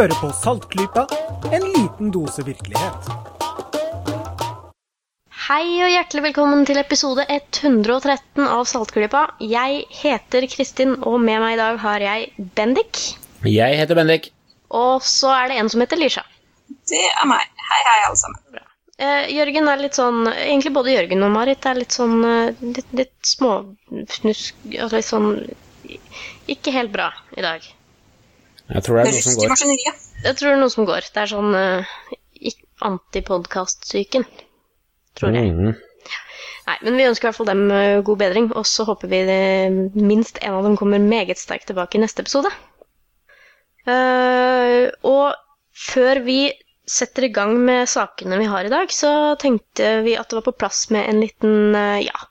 Hører på Saltklypa, en liten dose virkelighet. Hei og hjertelig velkommen til episode 113 av Saltklypa. Jeg heter Kristin, og med meg i dag har jeg Bendik. Jeg heter Bendik. Og så er det en som heter Lisha. Det er meg. Hei, hei, alle sammen. Eh, Jørgen er litt sånn Egentlig både Jørgen og Marit er litt sånn eh, litt, litt småfnusk altså Litt sånn Ikke helt bra i dag. Jeg tror det er noe som går. maskineriet. Jeg tror det er noe som går. Det er sånn uh, antipodkast-syken. Tror jeg. Mm. Nei, men vi ønsker i hvert fall dem eh, god bedring, og så håper vi det, minst en av dem kommer meget sterkt tilbake i neste episode. Uh, og før vi setter i gang med sakene vi har i dag, så tenkte vi at det var på plass med en liten, uh, ja,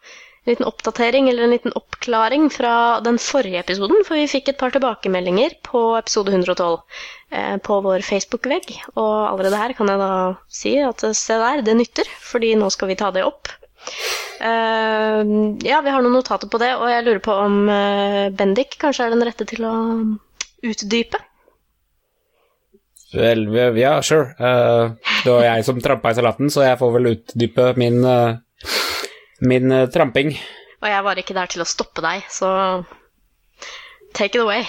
liten oppdatering eller en liten oppklaring fra den forrige episoden, for vi fikk et par tilbakemeldinger på episode 112 eh, på vår Facebook-vegg, og allerede her kan jeg da si at se der, det nytter, fordi nå skal vi ta det opp. Eh, ja, vi har noen notater på det, og jeg lurer på om eh, Bendik kanskje er den rette til å utdype? Vel, ja, sure. Uh, det var jeg som trampa i salaten, så jeg får vel utdype min, eh, min eh, tramping. Og jeg var ikke der til å stoppe deg, så take it away.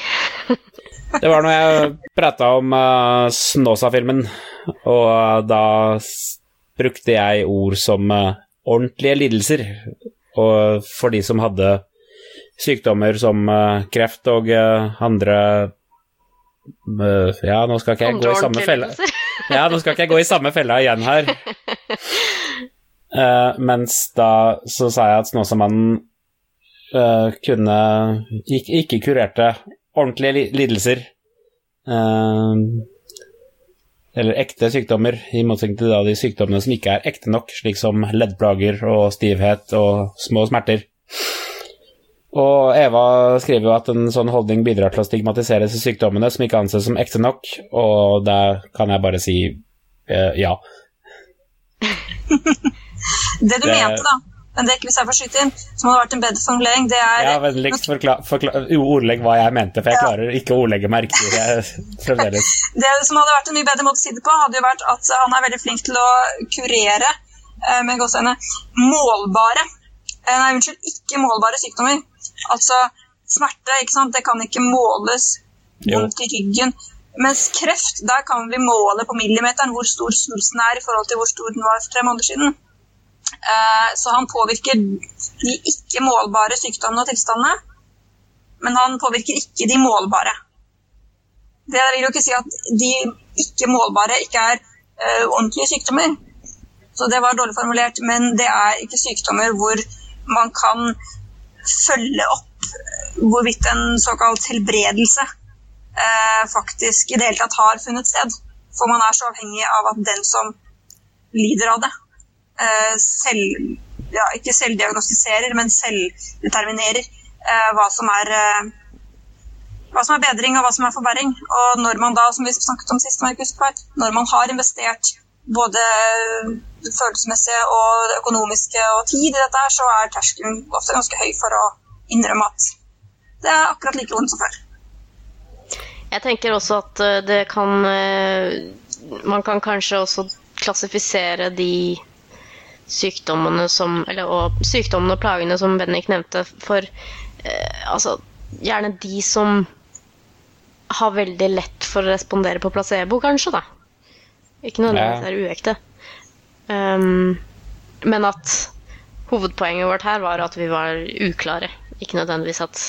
Det var når jeg prata om uh, Snåsa-filmen, og uh, da brukte jeg ord som uh, ordentlige lidelser. Og for de som hadde sykdommer som uh, kreft og andre Ja, nå skal ikke jeg gå i samme felle. Ja, nå skal ikke jeg gå i samme fella igjen her. Eh, mens da så sa jeg at Snåsamannen uh, kunne ikke, ikke kurerte ordentlige lidelser. Uh, eller ekte sykdommer, i motsetning til da de sykdommene som ikke er ekte nok, slik som leddplager og stivhet og små smerter. Og Eva skriver jo at en sånn holdning bidrar til å stigmatisere disse sykdommene som ikke anses som ekte nok, og da kan jeg bare si ja. Det du Det- mente, da, men det ikke hvis jeg får skyte inn, som hadde vært en bedre formulering, det er Ja, vennligst ordlegg hva jeg mente, for jeg klarer ikke å ordlegge meg riktig fremdeles. Det som hadde vært en mye bedre måte å si det på, hadde jo vært at han er veldig flink til å kurere eh, med gåseøyne målbare eh, Nei, unnskyld, ikke målbare sykdommer. Altså smerte, ikke sant, det kan ikke måles. Vondt i ryggen. Mens kreft, der kan vi måle på millimeteren hvor stor svulsten er i forhold til hvor stor den var for tre måneder siden. Eh, Så han påvirker de ikke målbare sykdommene og tilstandene, men han påvirker ikke de målbare. Det vil jo ikke si at de ikke målbare ikke er eh, ordentlige sykdommer. Så det var dårlig formulert, men det er ikke sykdommer hvor man kan følge opp hvorvidt en såkalt helbredelse eh, faktisk i det hele tatt har funnet sted. For man er så avhengig av at den som lider av det, selv, ja, ikke selvdiagnostiserer, men selvdeterminerer eh, hva som er eh, hva som er bedring og hva som er forverring. Og når man da, som vi snakket om sist, Markus, når man har investert både det og det økonomiske og tid i dette, så er terskelen ofte ganske høy for å innrømme at det er akkurat like vondt som før. Jeg tenker også at eh, det kan eh, Man kan kanskje også klassifisere de sykdommene som Eller og sykdommene og plagene som Bennik nevnte, for eh, altså gjerne de som har veldig lett for å respondere på placebo, kanskje, da. Ikke nødvendigvis er uekte. Um, men at hovedpoenget vårt her var at vi var uklare. Ikke nødvendigvis at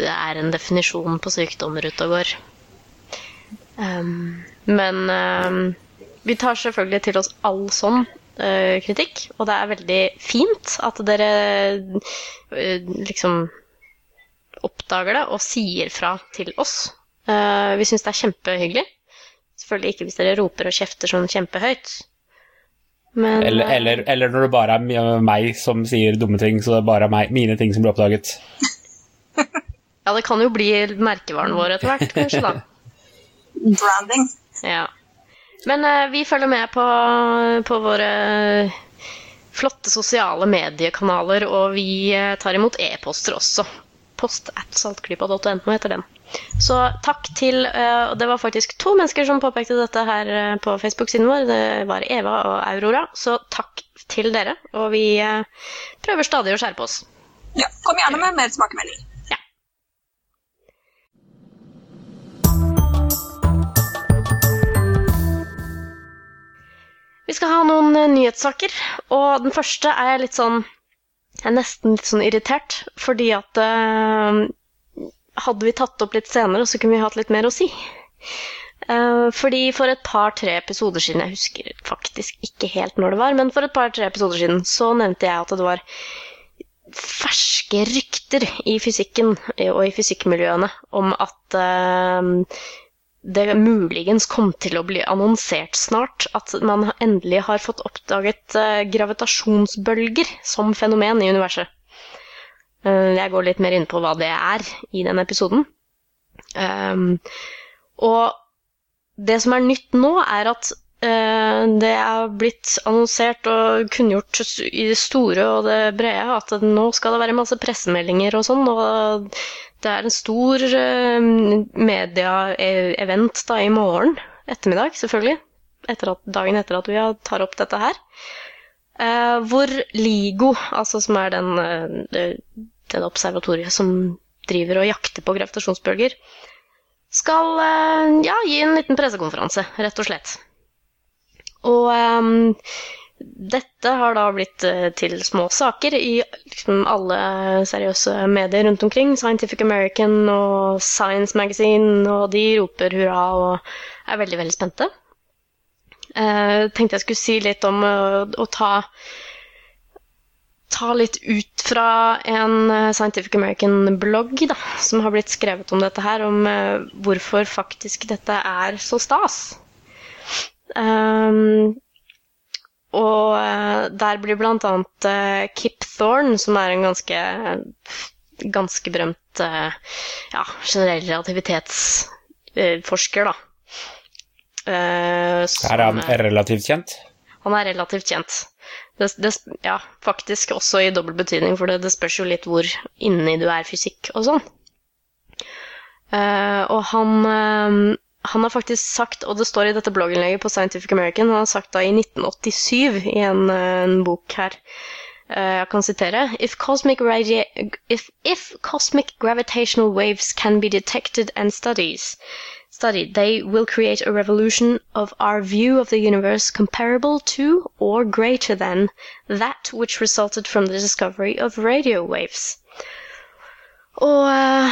det er en definisjon på sykdommer ute og går. Um, men um, vi tar selvfølgelig til oss all sånn eh, kritikk, og det er veldig fint at dere eh, liksom oppdager det og sier fra til oss. Eh, vi syns det er kjempehyggelig. Selvfølgelig ikke hvis dere roper og kjefter sånn kjempehøyt. Men Eller, eller, eller når det bare er meg som sier dumme ting, så det er bare meg, mine ting som blir oppdaget. Ja, det kan jo bli merkevaren vår etter hvert, kanskje, da. Branding. Ja. Men eh, vi følger med på, på våre flotte sosiale mediekanaler, og vi eh, tar imot e-poster også. Post at saltklypa.no heter den. Så takk til uh, Det var faktisk to mennesker som påpekte dette her uh, på Facebook-siden vår. Det var Eva og Aurora. Så takk til dere. Og vi prøver stadig å skjerpe oss. Ja, Kom gjerne med mer tilbakemelding. Vi skal ha noen nyhetssaker, og den første er litt sånn Jeg er nesten litt sånn irritert, fordi at hadde vi tatt opp litt senere, så kunne vi hatt litt mer å si. Uh, fordi for et par-tre episoder siden, jeg husker faktisk ikke helt når det var, men for et par-tre episoder siden så nevnte jeg at det var ferske rykter i fysikken og i fysikkmiljøene om at uh, det muligens kom til å bli annonsert snart at man endelig har fått oppdaget uh, gravitasjonsbølger som fenomen i universet. Eh, jeg går litt mer inn på hva det er i den episoden. Um, og det som er nytt nå, er at uh, det er blitt annonsert og kunngjort i det store og det brede at nå skal det være masse pressemeldinger og sånn. Og det er en stor uh, media-event da i morgen ettermiddag, selvfølgelig. Etter at, dagen etter at vi tar opp dette her. Uh, hvor LIGO, altså som er den uh, det observatoriet som driver og jakter på gravitasjonsbølger, skal eh, ja, gi en liten pressekonferanse, rett og slett. Og um, dette har da blitt uh, til små saker i liksom, alle seriøse medier rundt omkring. Scientific American og Science Magazine, og de roper hurra og er veldig, veldig spente. Jeg tenkte jeg skulle si litt om uh, å ta ta litt ut fra en eh, Scientific American-blogg som har blitt skrevet om dette her, om hvorfor faktisk dette er så stas. Um, og uh, der blir annet uh, Kip Thorne, som er en ganske, ganske berømt ja, generell relativitetsforsker, da. er han relativt kjent? Han er relativt kjent. Det, det, ja, faktisk også i dobbel betydning, for det, det, spørs jo litt hvor inni du er fysikk og sånn. Og han, han har faktisk sagt, og det står i dette blogginnlegget på Scientific American, han har sagt da i 1987 i en, uh, en bok her jeg kan sitere if cosmic, if, if cosmic gravitational waves can be detected and studies, studied, they will create a revolution of our view of the universe comparable to or greater than that which resulted from the discovery of radio waves. Og uh,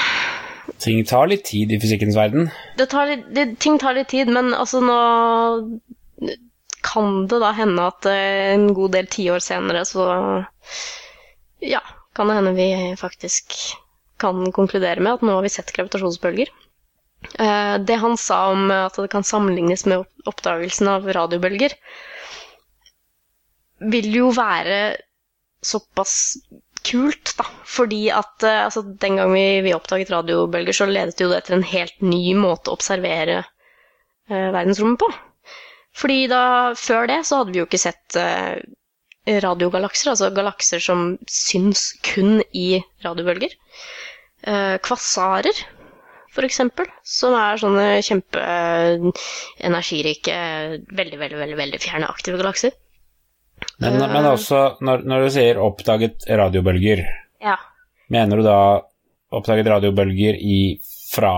Ting tar litt tid i fysikkens verden. Tar litt, det, ting tar litt tid, men altså nå kan det da hende at uh, en god del tiår senere så Ja, kan det hende vi faktisk kan konkludere med at nå har vi sett gravitasjonsbølger. Eh, det han sa om at det kan sammenlignes med oppdagelsen av radiobølger, vil jo være såpass kult, da. Fordi at eh, altså, den gang vi, vi, oppdaget radiobølger, så ledet jo det til en helt ny måte å observere uh, verdensrommet på. Fordi da, før det, så hadde vi jo ikke sett uh, radiogalakser, altså galakser som syns kun i radiobølger. Uh, kvasarer f.eks., som er sånne kjempeenergirike, veldig, veldig, veldig, veldig fjerne aktive galakser. Men, men eh. også, når, når, du sier oppdaget radiobølger, ja. mener du da oppdaget radiobølger i, fra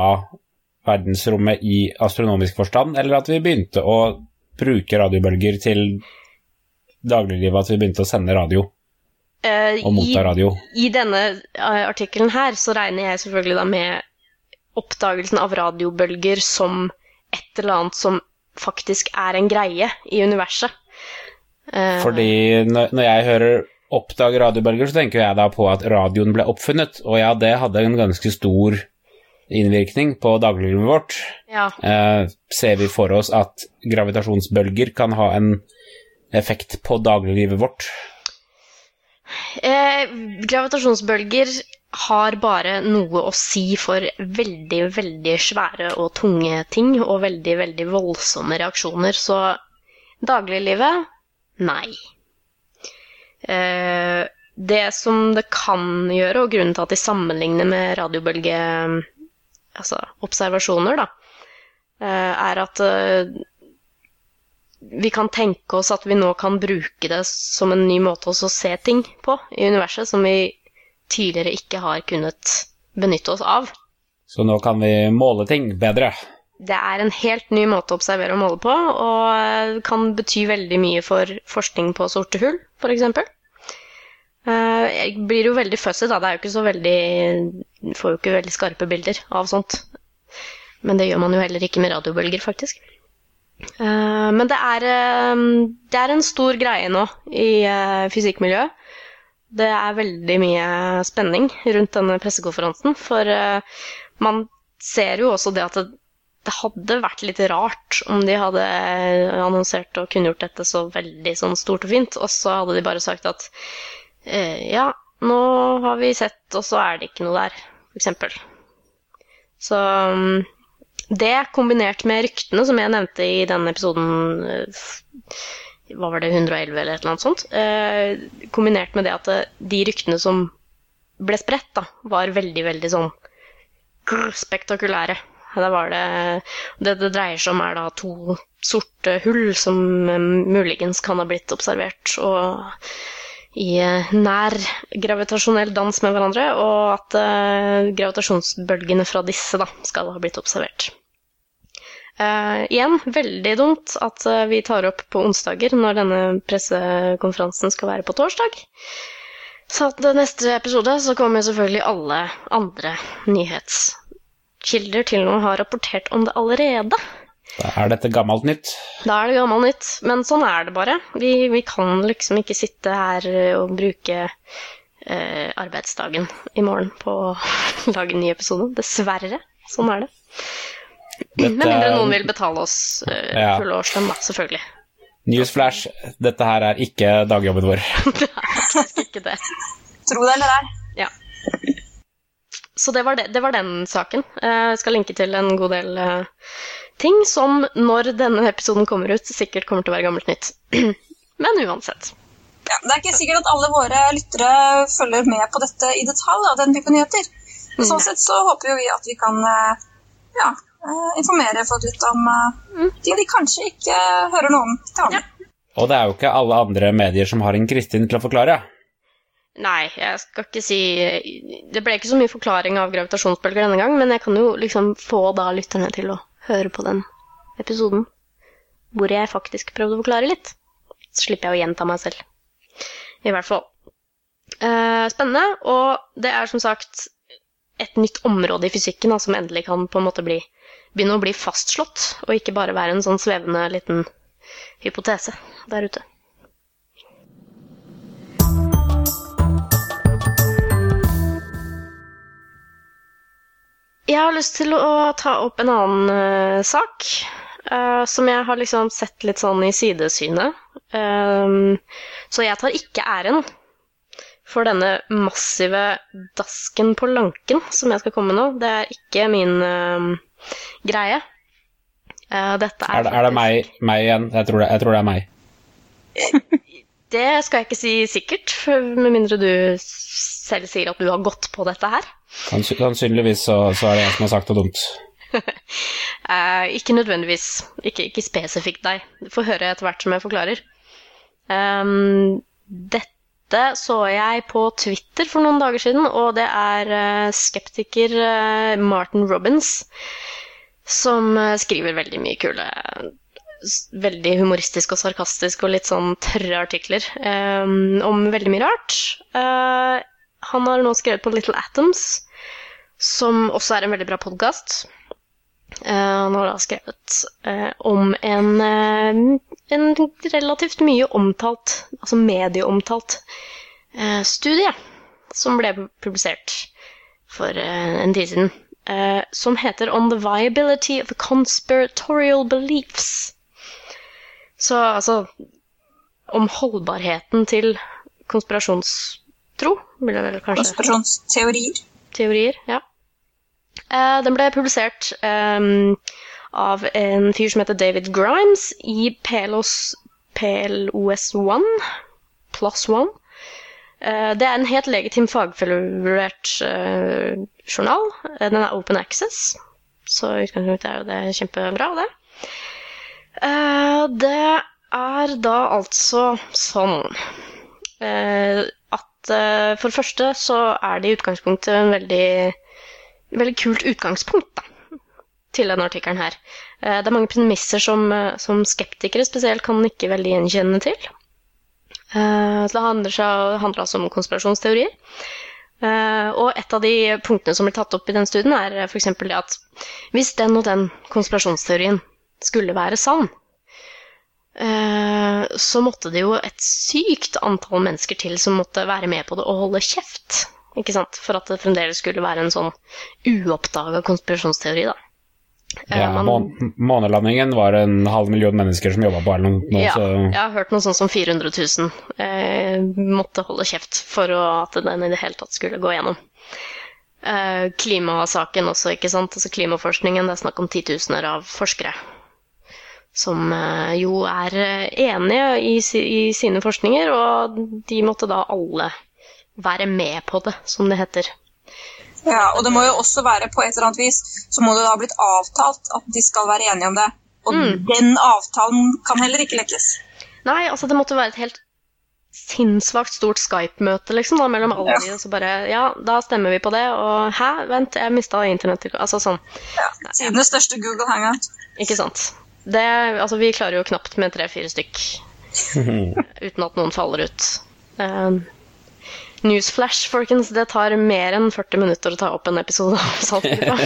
verdensrommet i astronomisk forstand, eller at vi begynte å bruke radiobølger til dagliglivet, at vi begynte å sende radio? Uh, og motta radio. I, I denne artikkelen her så regner jeg selvfølgelig da med oppdagelsen av radiobølger som et eller annet som faktisk er en greie i universet. Uh, Fordi når jeg hører 'oppdag radiobølger', så tenker jeg da på at radioen ble oppfunnet, og ja, det hadde en ganske stor innvirkning på dagliglivet vårt. Ja. Eh, ser vi for oss at gravitasjonsbølger kan ha en effekt på dagliglivet vårt? Eh, gravitasjonsbølger har bare noe å si for veldig, veldig svære og tunge ting og veldig, veldig voldsomme reaksjoner. Så dagliglivet nei. Eh, det som det kan gjøre, og grunnen til at de sammenligner med radiobølge altså eh, er at eh, vi kan tenke oss at vi nå kan bruke det som en ny måte å se ting på i universet, som vi tidligere ikke har kunnet benytte oss av. Så nå kan vi måle ting bedre. Det er en helt ny måte å observere og måle på, og kan bety veldig mye for forskning på sorte hull, f.eks. Jeg blir jo veldig fussy, da. Det er jo ikke så veldig Får jo ikke veldig skarpe bilder av sånt. Men det gjør man jo heller ikke med radiobølger, faktisk. Men det er, det er en stor greie nå i fysikkmiljøet. Det er veldig mye spenning rundt denne pressekonferansen, for man ser jo også det at det, det hadde vært litt rart om de hadde annonsert og kunngjort dette så veldig sånn stort og fint, og så hadde de bare sagt at eh, ja, nå har vi sett, og så er det ikke noe der, f.eks. Så mm, det kombinert med ryktene som jeg nevnte i denne episoden Hva var det, 111 eller et eller annet sånt? Eh, kombinert med det at de ryktene som ble spredt, da, var veldig, veldig sånn spektakulære. Det, det, det dreier seg om, er da to sorte hull som muligens kan ha blitt observert og i nær gravitasjonell dans med hverandre, og at uh, gravitasjonsbølgene fra disse da, skal ha blitt observert. Uh, igjen, veldig dumt at uh, vi tar opp på onsdager når denne pressekonferansen skal være på torsdag. Så at neste episode så kommer selvfølgelig alle andre nyhetskilder til nå har rapportert om det allerede. Da er dette gammelt nytt. Da er det gammelt nytt, men sånn er det bare. Vi, vi kan liksom ikke sitte her og bruke eh, arbeidsdagen i morgen på å lage en ny episode. Dessverre. Sånn er det. Dette... Med mindre noen vil betale oss eh, ja. full årslønn, da, selvfølgelig. Newsflash, dette her er ikke dagjobben vår. det er faktisk ikke det. Tro det eller ei. Ja. Så det var, det, det var, den saken. Jeg skal linke til en god del uh, ting som når denne episoden kommer ut, sikkert kommer til å være gammelt nytt. Men uansett. Ja, det er ikke sikkert at alle våre lyttere følger med på dette i detalj, av den type nyheter. Men Sånn sett så håper vi at vi kan uh, ja, informere folk litt om mm. ting de kanskje ikke hører noe om. Ja. Og det er jo ikke alle andre medier som har en Kristin til å forklare. Nei, jeg skal ikke si Det ble ikke så mye forklaring av gravitasjonsbølger denne gang, men jeg kan jo liksom få da lytterne til å høre på den episoden hvor jeg faktisk prøvde å forklare litt. Så slipper jeg å gjenta meg selv. I hvert fall. Eh, spennende, og det er som sagt et nytt område i fysikken da, som endelig kan på en måte bli, begynne å bli fastslått, og ikke bare være en sånn svevende liten hypotese der ute. Jeg har lyst til å ta opp en annen uh, sak. Uh, som jeg har liksom sett litt sånn i sidesynet. Um, så jeg tar ikke æren for denne massive dasken på lanken som jeg skal komme med nå. Det er ikke min uh, greie. dette er Er det, er det meg, meg, igjen? Jeg tror det, jeg tror det er meg. det skal jeg ikke si sikkert, med mindre du selv sier at du har gått på dette her. Sannsynligvis så, så, er det jeg som har sagt det dumt. eh, ikke nødvendigvis. Ikke, ikke, spesifikt deg. Du får høre etter hvert som jeg forklarer. Um, dette så jeg på Twitter for noen dager siden, og det er uh, skeptiker uh, Martin Robins som skriver veldig mye kule Veldig humoristisk og sarkastisk og litt sånn tørre artikler um, om veldig mye rart. Han har nå skrevet på Little Atoms, som også er en veldig bra podkast. Uh, eh, han har da skrevet uh, om en, uh, en, relativt mye omtalt, altså medieomtalt, studie som ble publisert for en tid siden. som heter On the Viability of Conspiratorial Beliefs. Så altså om holdbarheten til konspirasjons tro, vil jeg vel kanskje Konspirasjonsteorier. Teorier, ja. Uh, den ble publisert um, av en fyr som heter David Grimes i PLOS, PLOS1 Plus One. Eh, det er en helt legitim fagfellevurdert uh, journal. Den er open access, så utgangspunktet er jo det kjempebra, det. Uh, det er da altså sånn uh, for det første så er det i utgangspunktet en veldig, veldig kult utgangspunkt da, til denne artikkelen her. det er mange premisser som, som skeptikere spesielt kan ikke veldig gjenkjenne til. Uh, så det handler, seg, handler altså om konspirasjonsteorier. Uh, og et av de punktene som blir tatt opp i den studien, er f.eks. det at hvis den og den konspirasjonsteorien skulle være sann, uh, så måtte det jo et sykt antall mennesker til som måtte være med på det og holde kjeft. Ikke sant? For at det fremdeles skulle være en sånn uoppdaga konspirasjonsteori, da. Ja, man, Månelandingen var en halv million mennesker som jobba på eller noe. Ja, så. jeg har hørt noe sånt som 400 000 eh, måtte holde kjeft for å, at den i det hele tatt skulle gå gjennom. Eh, klimasaken også, ikke sant. Altså klimaforskningen, det er snakk om titusener av forskere. Som eh, jo er eh, enige i, i sine forskninger, og de måtte da alle være med på det, som det heter. Ja, og det må jo også være på et eller annet vis så må det da ha blitt avtalt at de skal være enige om det. Og mm. den avtalen kan heller ikke lekkes. Nei, altså det måtte være et helt sinnssvakt stort Skype-møte liksom, da, mellom alle ja. de, og så bare Ja, da stemmer vi på det, og hæ, vent, jeg mista internett Altså sånn. Ja, Tidenes største Google Hangout. Ikke sant. Det, altså, vi klarer jo knapt med tre-fire stykk uten at noen faller ut. Uh, Newsflash, folkens. Det tar mer enn 40 minutter å ta opp en episode av Saltgruva.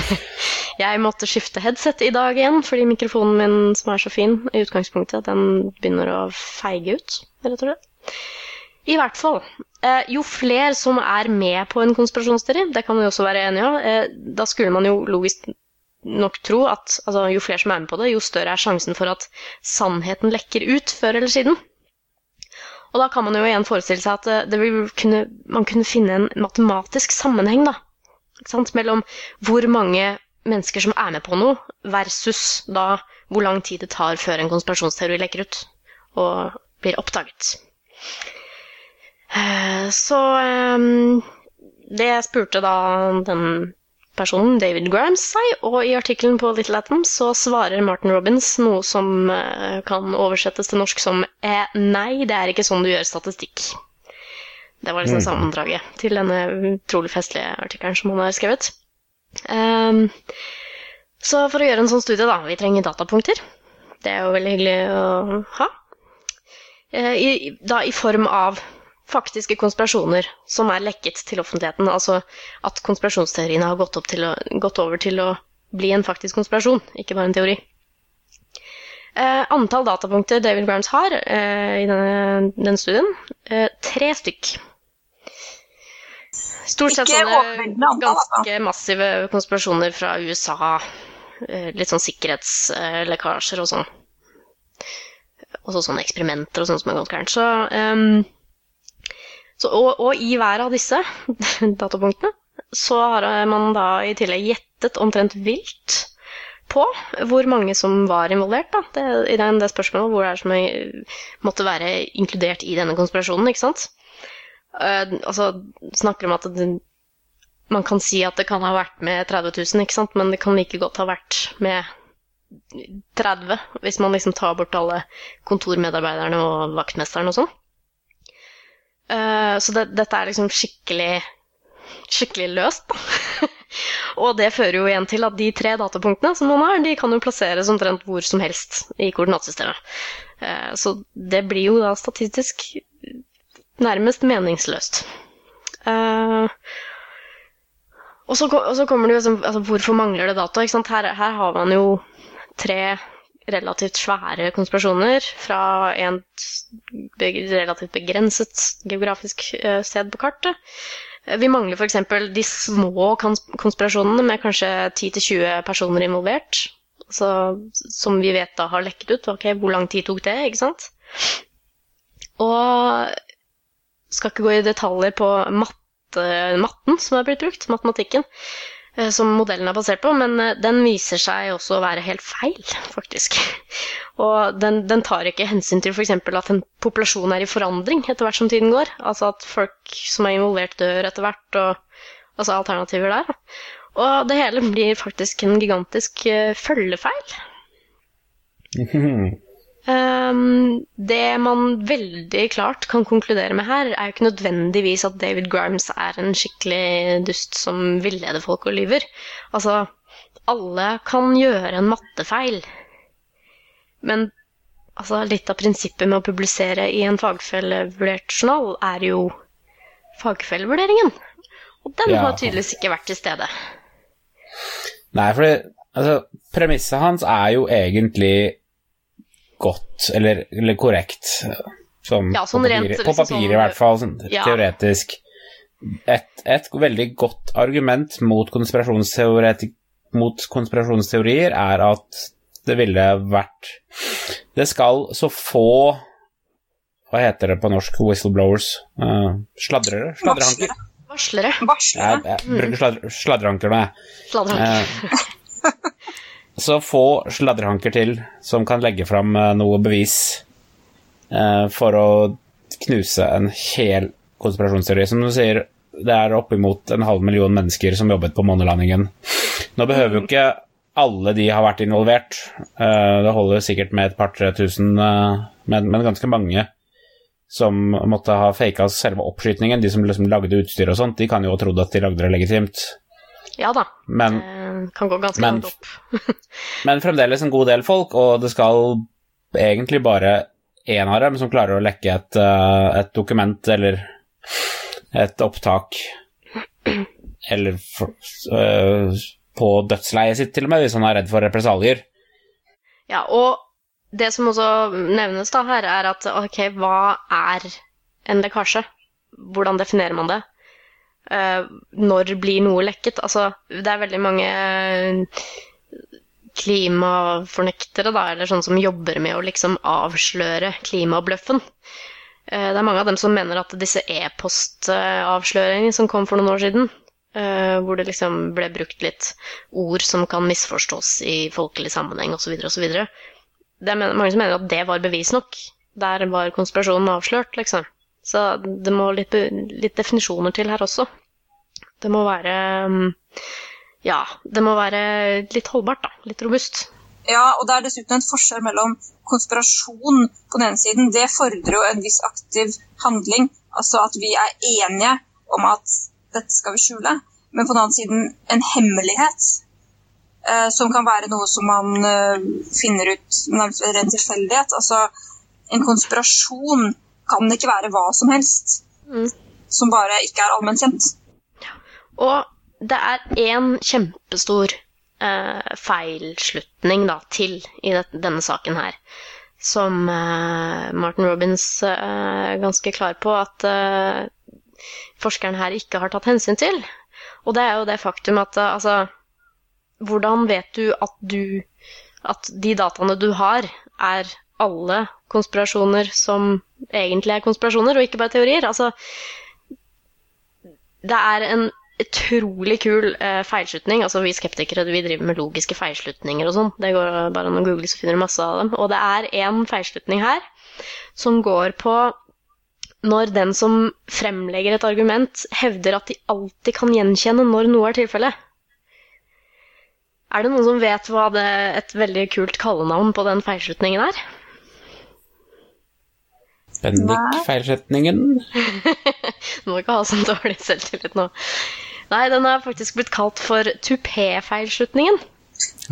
jeg måtte skifte headset i dag igjen, fordi mikrofonen min, som er så fin i utgangspunktet, den begynner å feige ut, rett og slett. I hvert fall. Eh, jo flere som er med på en konspirasjonsteori, det kan vi også være enige om, eh, da skulle man jo logisk nok tro at altså, jo flere som er med på det, jo større er sjansen for at sannheten lekker ut før eller siden. Og da kan man jo igjen forestille seg at kunne, man kunne finne en matematisk sammenheng da, mellom hvor mange mennesker som er med på noe, versus da hvor lang tid det tar før en konspirasjonsteori lekker ut og blir oppdaget. Eh, så ehm, det spurte da den personen David Grimes seg, og i artikkelen på Little Atom så svarer Martin Robins noe som uh, kan oversettes til norsk som eh, Nei, det er ikke sånn du gjør statistikk. Det var liksom mm. sammendraget til denne utrolig festlige artikkelen som han har skrevet. Um, så for å gjøre en sånn studie, da, vi trenger datapunkter. Det er jo veldig hyggelig å ha. Uh, i, da i form av faktiske konspirasjoner som er lekket til offentligheten. Altså at konspirasjonsteoriene har gått, å, gått over til å bli en faktisk konspirasjon, ikke bare en teori. Eh, antall datapunkter David Grimes har eh, i denne, denne studien, eh, tre stykk. Stort sett sånne ganske massive konspirasjoner fra USA. Eh, litt sånn sikkerhetslekkasjer og sånn. Og så sånne eksperimenter og sånn som er gått gærent. Så um, så, og, og, i hver av disse datapunktene så har man da i tillegg gjettet omtrent vilt på hvor mange som var involvert da, det, i den, det spørsmålet. Hvor det er som måtte være inkludert i denne konspirasjonen, ikke sant. Uh, altså snakker om at det, man kan si at det kan ha vært med 30 000, ikke sant? men det kan like godt ha vært med 30, hvis man liksom tar bort alle kontormedarbeiderne og vaktmesteren og sånn. Uh, så det, dette er liksom skikkelig skikkelig løst, og det fører jo igjen til at de tre datapunktene som man har, de kan jo plasseres omtrent hvor som helst i koordinatsystemet. Uh, så det blir jo da statistisk nærmest meningsløst. Uh, og, så, og, så, kommer det jo altså, Hvorfor mangler det data? Her, her har man jo tre relativt svære konspirasjoner fra et relativt begrenset geografisk eh, sted på kartet. Eh, vi mangler f.eks. de små konspirasjonene med kanskje 10-20 personer involvert. Altså, som vi vet da har lekket ut. Ok, Hvor lang tid tok det? ikke sant? Og skal ikke gå i detaljer på matte, matten som er blitt brukt, matematikken. Eh, som modellen er basert på, men eh, den viser seg også å være helt feil, faktisk. Og den, den tar ikke hensyn til f.eks. at en populasjon er i forandring etter hvert som tiden går. Altså at folk som er involvert, dør etter hvert, og altså alternativer der. Og det hele blir faktisk en gigantisk uh, følgefeil. Um, det man veldig klart kan konkludere med her, er jo ikke nødvendigvis at David Grimes er en skikkelig dust som villeder folk og lyver. Altså, alle kan gjøre en mattefeil. Men altså, litt av prinsippet med å publisere i en fagfellevurdert journal er jo fagfellevurderingen. Og den Ja. har tydeligvis ikke vært til stede. Nei, for altså, premisset hans er jo egentlig godt, eller, eller korrekt. Sånn, Ja, sånn på rent, papiret, på liksom papiret sånn- i hvert fall, sånn, Ja. teoretisk. Et, et veldig godt argument mot, mot konspirasjonsteorier er at det ville vært Det skal så få Hva heter det på norsk? Whistleblowers? Uh, sladrere? Sladrehanker? Varslere. Varslere. Varslere. Jeg, jeg bruker sladrehanker nå, jeg. Sladrehanker. Eh, så få sladrehanker til som kan legge fram eh, noe bevis eh, for å knuse en hel konspirasjonsteori. Som du sier, det er oppimot en halv million mennesker som jobbet på månelandingen. Nå behøver jo ikke alle de ha vært involvert. Eh, det holder sikkert med et par-tre tusen, eh, men, men ganske mange som måtte ha faka selve oppskytingen. De som liksom lagde utstyr og sånt, de kan jo ha trodd at de lagde det legitimt. Ja da. Men det kan gå ganske Men- langt opp. Men fremdeles en god del folk, og det skal egentlig bare én av dem som klarer å lekke et, eh, et dokument eller et opptak Eller for, øh, på dødsleiet sitt, til og med, hvis han er redd for represalier. Ja, og det som også nevnes da her, er at ok, hva er en lekkasje? Hvordan definerer man det? Eh, når blir noe lekket? Altså, det er veldig mange eh, klimafornektere, da, eller sånne som jobber med å liksom avsløre klimabløffen. Eh, det er mange av dem som mener at disse e-postavsløringene som kom for noen år siden, hvor det liksom ble brukt litt ord som kan misforstås i folkelig sammenheng osv., osv. Det er mange som mener at det var bevis nok. Der var konspirasjonen avslørt, liksom. Så det må litt, litt definisjoner til her også. Det må være mm, Ja, det må være litt holdbart, da. Litt robust. Ja, og det er dessuten en forskjell mellom konspirasjon på den ene siden. Det fordrer jo en viss aktiv handling. Altså at vi er enige om at dette skal vi skjule. Men på den andre siden en hemmelighet. Eh, som kan være noe som man eh, finner ut nærmest ved ren tilfeldighet. Altså en konspirasjon kan ikke være hva som helst. Mm. Som bare ikke er allment kjent. Og det er én kjempestor eh, feilslutning da, til i det, denne saken her, som eh, Martin Robins eh, er ganske klar på at eh, forskeren her ikke har tatt hensyn til. Og det er jo det faktum at eh, altså Hvordan vet du at du At de dataene du har, er alle konspirasjoner som egentlig er konspirasjoner, og ikke bare teorier? Altså det er en utrolig kul eh, feilslutning. Altså, vi skeptikere vi driver med logiske feilslutninger og sånn. Det går bare an å google, så finner du masse av dem. Og det er en feilslutning her som går på når den som fremlegger et argument, hevder at de alltid kan gjenkjenne når noe er tilfellet. Er det noen som vet hva det, et veldig kult kallenavn på den feilslutningen er? Bendik-feilsetningen. Du må ikke ha sånn dårlig selvtillit nå. Nei, den er faktisk blitt kalt for tupé-feilslutningen.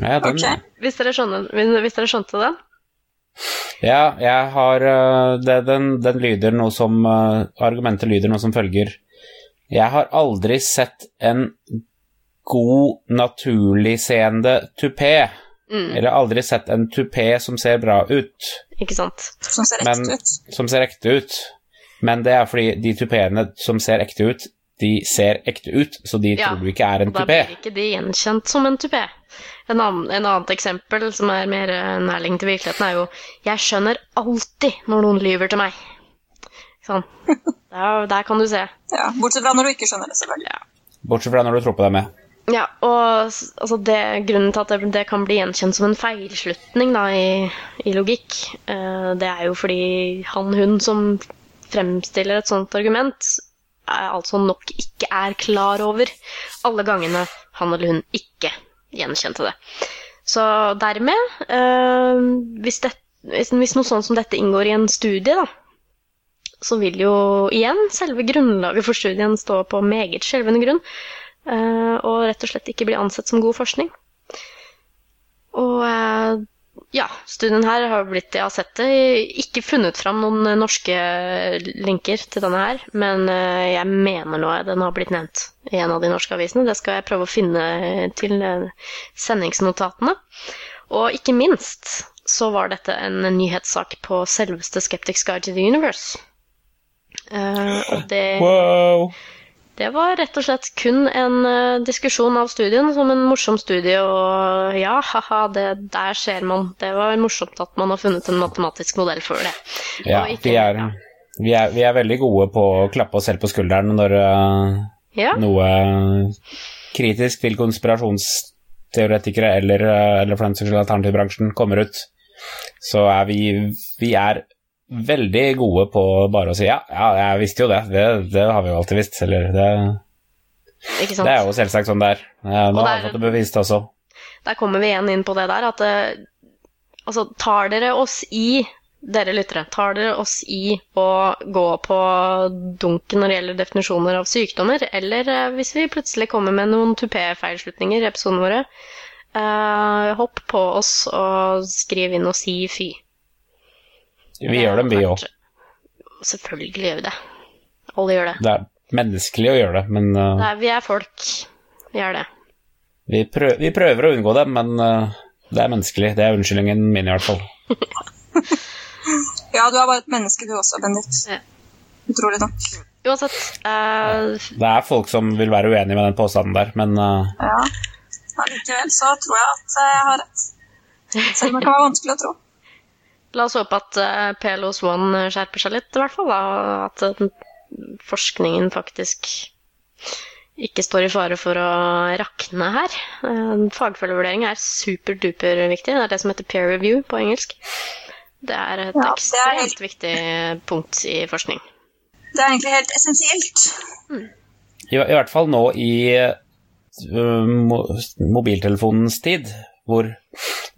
Ja, den, Ok. Hvis dere, skjønner, hvis dere skjønte den? ja, jeg har øh, det, den, den lyder noe som øh, Argumentet lyder noe som følger. Jeg har aldri sett en god, naturligseende tupé. Mm, Eller aldri sett en tupé som ser bra ut, ikke sant? Som ser Men- ekte ut. som ser ekte ut. Men det er fordi de tupeene som ser ekte ut, de ser ekte ut, så de Ja, tror du ikke er en tupé. da blir ikke de gjenkjent som en tupé. En annen, en annet eksempel som er mer nærling til virkeligheten, er jo Jeg skjønner alltid når noen lyver til meg. Sånn. Der, der kan du se. Ja, bortsett fra når du ikke skjønner det, selvfølgelig. Bortsett fra når du tror på dem med. Ja, og altså det, grunnen til at det, det kan bli gjenkjent som en feilslutning da, i, i logikk, eh, det er jo fordi han, hun som fremstiller et sånt argument, er altså nok ikke er klar over alle gangene han eller hun ikke gjenkjente det. Så dermed, eh, hvis, det, hvis, hvis noe sånt som dette inngår i en studie, da, så vil jo igjen selve grunnlaget for studien stå på meget skjelvende grunn, og rett og slett ikke bli ansett som god forskning. Og eh, ja, studien her har blitt, jeg har sett det, ikke funnet fram noen eh, norske linker til denne her, men eh, jeg mener nå den har blitt nevnt i en av de norske avisene. Det skal jeg prøve å finne til eh, sendingsnotatene. Og ikke minst så var dette en nyhetssak på selveste Skeptics Guide to the Universe. Uh, og det, Wow! Det var rett og slett kun en eh, diskusjon av studien som en morsom studie, og ja, haha, det, der ser man. Det var morsomt at man har funnet en matematisk modell for det. Ja, ikke- vi er, vi, er, vi er veldig gode på å klappe oss selv på skulderen når eh, Ja, noe kritisk til konspirasjonsteoretikere eller, eh, eller for den saks skyld alternativbransjen kommer ut, så er vi, vi er veldig gode på bare å si ja, ja, jeg visste jo det, det, det har vi jo alltid visst, eller det, det er jo selvsagt sånn det er. Ja, nå der, har vi fått det bevist også. Der kommer vi igjen inn på det der at eh, altså, tar dere oss i, dere lyttere, tar dere oss i å gå på dunken når det gjelder definisjoner av sykdommer, eller eh, hvis vi plutselig kommer med noen tupé-feilslutninger i episodene våre, eh, hopp på oss og skriv inn og si fy. Vi gjør dem, vi òg. Selvfølgelig gjør vi det. Alle gjør det. Det er menneskelig å gjøre det, men uh, det er, vi er folk. Vi er det. vi, prøver, vi prøver å unngå det, men uh, det er menneskelig. Det er unnskyldningen min, i hvert fall. Ja, du er bare et menneske du også, Bendit. Ja. Utrolig nok. Uansett, uh, Det er folk som vil være uenig med den påstanden der, men Ja. Allikevel så tror jeg at jeg har rett. Selv om det kan være vanskelig å tro. La oss håpe at uh, PLOS One skjerper seg litt, i hvert fall. Da. At eh, forskningen faktisk ikke står i fare for å rakne her. Uh, Fagfølgevurdering er superduper viktig. Det er det som heter peer review på engelsk. Det er et Ja, ekstremt er helt- viktig punkt i forskning. Det er egentlig helt essensielt. i, i hvert fall nå i uh, mo mobiltelefonens tid, hvor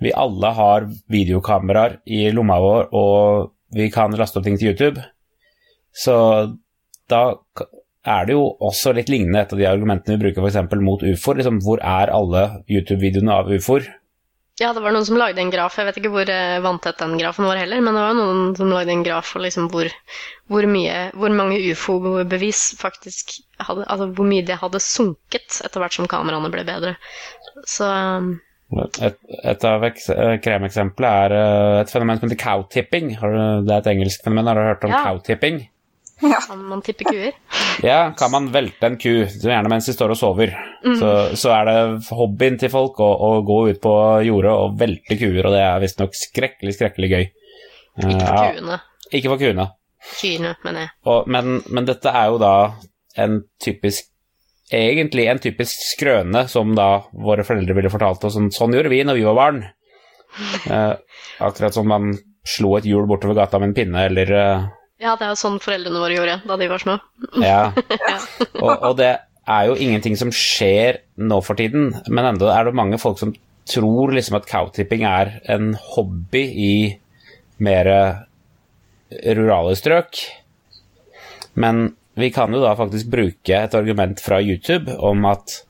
vi alle har videokameraer i lomma vår, og vi kan laste opp ting til YouTube, så da er det jo også litt lignende et av de argumentene vi bruker f.eks. mot ufoer. Liksom, hvor er alle YouTube-videoene av ufoer? Ja, det var noen som lagde en graf. Jeg vet ikke hvor eh, vanntett den grafen var heller, men det var noen som lagde en graf for liksom hvor, hvor, mye, hvor mange ufo-bevis faktisk hadde Altså hvor mye det hadde sunket etter hvert som kameraene ble bedre. Så um, Et, et av eh, kremeksemplene er eh, et fenomen som heter cow-tipping. Det er et engelsk fenomen. Har du hørt om Ja. cow-tipping? Ja. kan man tippe kuer. Ja, kan man velte en ku, gjerne mens de står og sover, så, så er det hobbyen til folk å, å gå ut på jordet og velte kuer, og det er visstnok skrekkelig, skrekkelig gøy. Ikke for Ja, kuene. Ikke for kuene. Kyrne, mener jeg. Og, men, men dette er jo da en typisk Egentlig en typisk skrøne som da våre foreldre ville fortalt oss. Sånn, sånn gjorde vi når vi var barn. Eh, akkurat som man slo et hjul bortover gata med en pinne, eller eh, Ja, det er jo sånn foreldrene våre gjorde da de var små. Ja. Og, og det er jo ingenting som skjer nå for tiden, men enda er det mange folk som tror liksom at cowtipping er en hobby i mer rurale strøk. Men vi kan jo da faktisk bruke et argument fra YouTube om at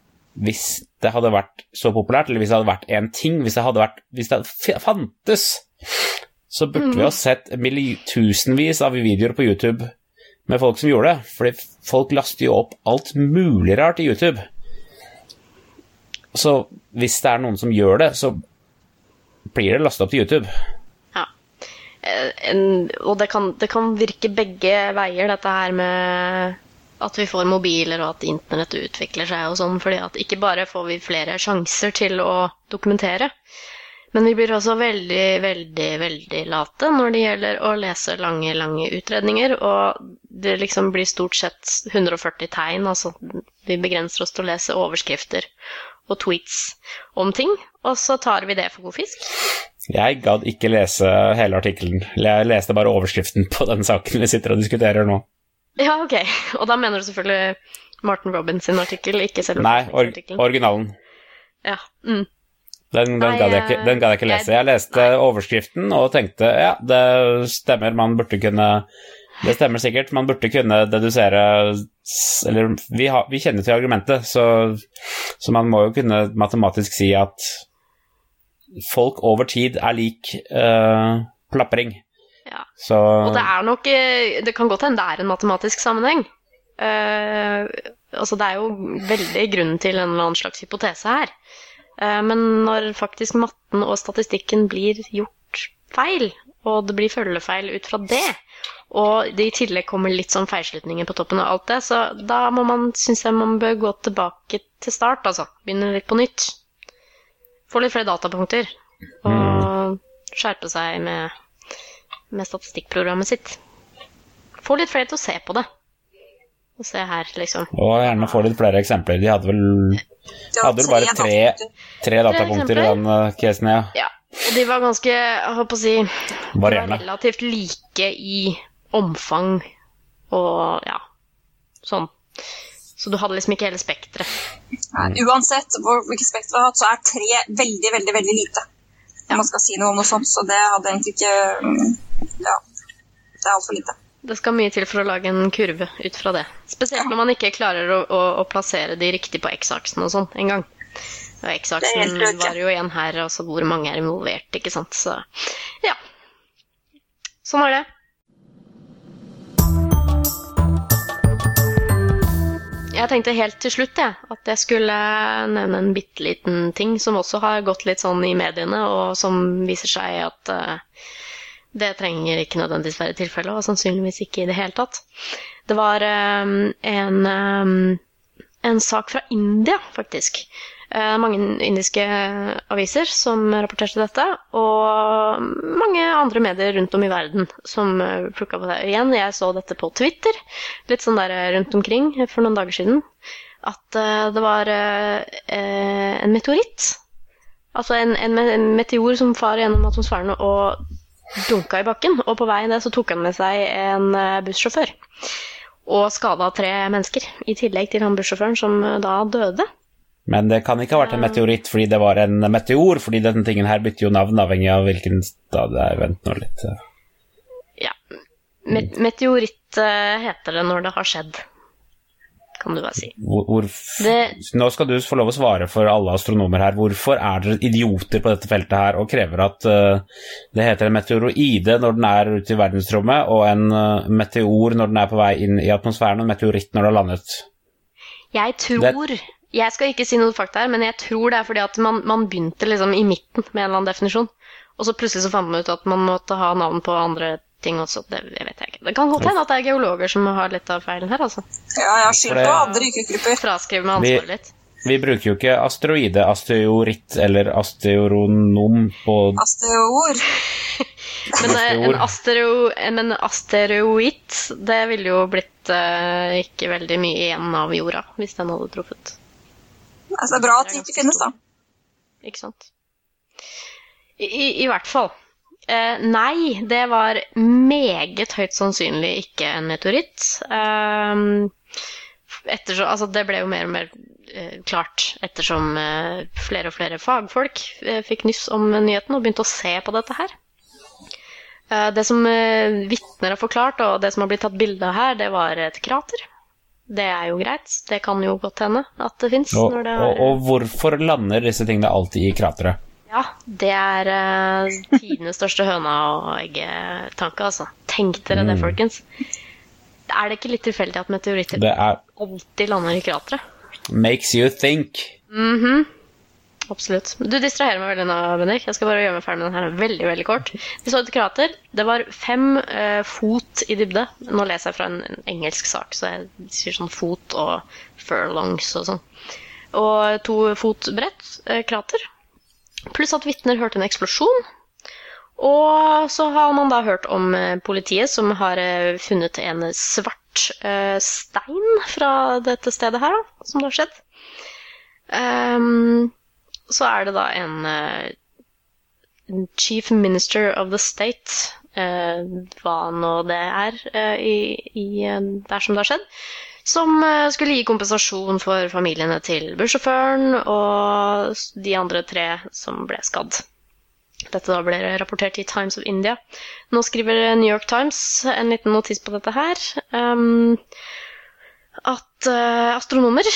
hvis det hadde vært så populært, eller hvis det hadde vært en ting, hvis det hadde vært Hvis det hadde fantes, så burde vi ha sett milli- tusenvis av videoer på YouTube med folk som gjorde det. Fordi folk laster jo opp alt mulig rart i YouTube. Så hvis det er noen som gjør det, så blir det lastet opp til YouTube. Eh, En, og det kan, det kan virke begge veier, dette her med at vi får mobiler og at internett utvikler seg og sånn, fordi at ikke bare får vi flere sjanser til å dokumentere, men vi blir også veldig, veldig, veldig late når det gjelder å lese lange, lange utredninger, og det liksom blir stort sett 140 tegn, altså vi begrenser oss til å lese overskrifter og tweets om ting, og så tar vi det for god fisk. Jeg gadd ikke lese hele artikkelen. Jeg leste bare overskriften på den saken vi sitter og diskuterer nå. Ja, ok. Og da mener du selvfølgelig Martin Robins sin artikkel, ikke selve Nei, or originalen. Ja. Mm. Den, den gadd jeg, ikke- eh, den gadd jeg ikke lese. jeg- leste leste overskriften og tenkte ja, det stemmer, man burde kunne Det stemmer sikkert, man burde kunne dedusere Eller vi, har, vi kjenner til argumentet, så, så man må jo kunne matematisk si at folk over tid er lik uh, plapring. Ja. Så Og det er nok eh, Det kan godt hende det er en matematisk sammenheng. Uh, altså det er jo veldig grunnen til en eller annen slags hypotese her. Uh, men når faktisk matten og statistikken blir gjort feil, og det blir følgefeil ut fra det, og det i tillegg kommer litt sånn feilslutninger på toppen av alt det, så da må man, syns jeg man bør gå tilbake til start, altså. Begynne litt på nytt. Få litt flere datapunkter. Og skjerpe seg med med statistikkprogrammet sitt. Få litt flere til å se på det. Og se her, liksom. Og gjerne få litt flere eksempler. De hadde vel Hadde vel bare tre, datapunkter. tre datapunkter i den uh, casen, ja. Ja. Og de var ganske, jeg holdt på å si De var Varierende. relativt like i omfang og ja, sånn. Så du hadde liksom ikke hele spekteret. Uansett hvor, hvilket spekter vi har hatt, så er tre veldig, veldig veldig lite. Når man skal si noe om noe sånt, så det hadde egentlig ikke mm, Ja. Det er altfor lite. Det skal mye til for å lage en kurve ut fra det. Spesielt når man ikke klarer å, å, å plassere de riktig på X-aksen og sånn en gang. Og X-aksen var jo igjen her, altså hvor mange er involvert, ikke sant. Så ja. Sånn er det. Jeg tenkte helt til slutt jeg, at jeg skulle nevne en bitte liten ting som også har gått litt sånn i mediene, og som viser seg at uh, det trenger ikke nødvendigvis være tilfellet, og sannsynligvis ikke i det hele tatt. Det var um, en, um, en sak fra India, faktisk. Eh, mange indiske aviser som rapporterte dette, og mange andre medier rundt om i verden som uh, plukka på det. Igjen, jeg så dette på Twitter, litt sånn der eh, rundt omkring for noen dager siden, at eh, det var eh, eh, en meteoritt. Altså en, en meteor som far gjennom atmosfæren og dunka i bakken, og på vei ned så tok han med seg en eh, bussjåfør. Og skada tre mennesker, i tillegg til han bussjåføren som eh, da døde. Men det kan ikke ha vært en meteoritt fordi det var en meteor, fordi denne tingen her bytter jo navn avhengig av hvilken stad det er. Vent nå litt. Ja. Met meteoritt eh, heter det når det har skjedd, kan du bare si. Hvor, Det- Nå skal du få lov å svare for alle astronomer her. Hvorfor er dere idioter på dette feltet her og krever at eh, det heter en meteoroide når den er ute i verdensrommet, og en eh, meteor når den er på vei inn i atmosfæren, og en meteoritt når det har landet? Jeg tror Jeg skal ikke si noe fakta her, men jeg tror det er fordi at man, man begynte liksom i midten med en eller annen definisjon. Og så plutselig så fant man ut at man måtte ha navn på andre ting også. Det vet jeg ikke. Det kan godt hende at det er geologer som har litt av feilen her, altså. Ja, jeg har skyld på andre yrkesgrupper. Fraskriv meg ansvaret litt. Vi bruker jo ikke asteroide, asteoritt eller asteronom på Asteor. Men eh, en, astero, men en asteroid, det ville jo blitt uh, ikke veldig mye igjen av jorda hvis den hadde truffet. Altså, det er bra at det ikke finnes, da. Ikke sant? I, i, hvert fall. Eh, nei, det var meget høyt sannsynlig ikke en meteoritt. Ettersom, altså det ble jo mer og mer eh, klart ettersom eh, flere og flere fagfolk eh, fikk nyss om nyheten og begynte å se på dette her. Eh, det som vitner har forklart, og det som har blitt tatt bilde av her, det var et krater. Det er jo greit. Det kan jo godt hende at det fins. og, og, og hvorfor lander disse tingene alltid i krateret? Ja, det er uh, tidenes største høna og egget-tanke, altså. Tenk dere det, Mm. folkens. Er det ikke litt tilfeldig at meteoritter er alltid lander i krateret? makes you think. Mhm. Absolutt. Du distraherer meg veldig nå, Bendik. Jeg skal bare gjøre meg ferdig med den her veldig veldig kort. Vi så et krater. Det var fem eh, fot i dybde. Nå leser jeg fra en, en engelsk sak, så jeg sier sånn fot og furlongs og sånn. Og to fot bredt eh, krater. Pluss at vitner hørte en eksplosjon. Og så har man da hørt om eh, politiet som har eh, funnet en svart eh, stein fra dette stedet her, da, som det har skjedd. Ehm, så er det da en uh, Chief Minister of the State, uh, hva nå det er uh, i, i, der som det har skjedd, som skulle gi kompensasjon for familiene til bussjåføren og de andre tre som ble skadd. Dette da ble rapportert i Times of India. Nå skriver New York Times en liten notis på dette her. Um, at astronomer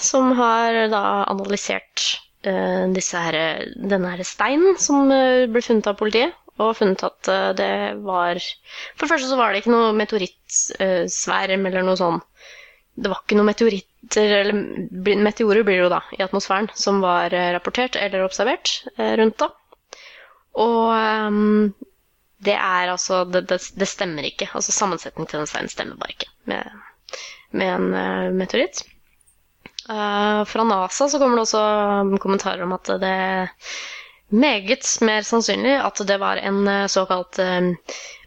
som har da analysert her, denne her steinen som eh, ble funnet av politiet, og funnet at eh, det var For det første så var det ikke noe meteorittsverm eller noe sånn Det var ikke noe meteoritter, eller meteorer blir det jo da, i atmosfæren, som var eh, rapportert eller observert eh, rundt da. Og det er altså det, det, det stemmer ikke. Altså sammensetningen til den steinen stemmer bare ikke med, med en eh, meteoritt. Eh, fra NASA så kommer det også kommentarer om at det er meget mer sannsynlig at det var en eh, såkalt eh,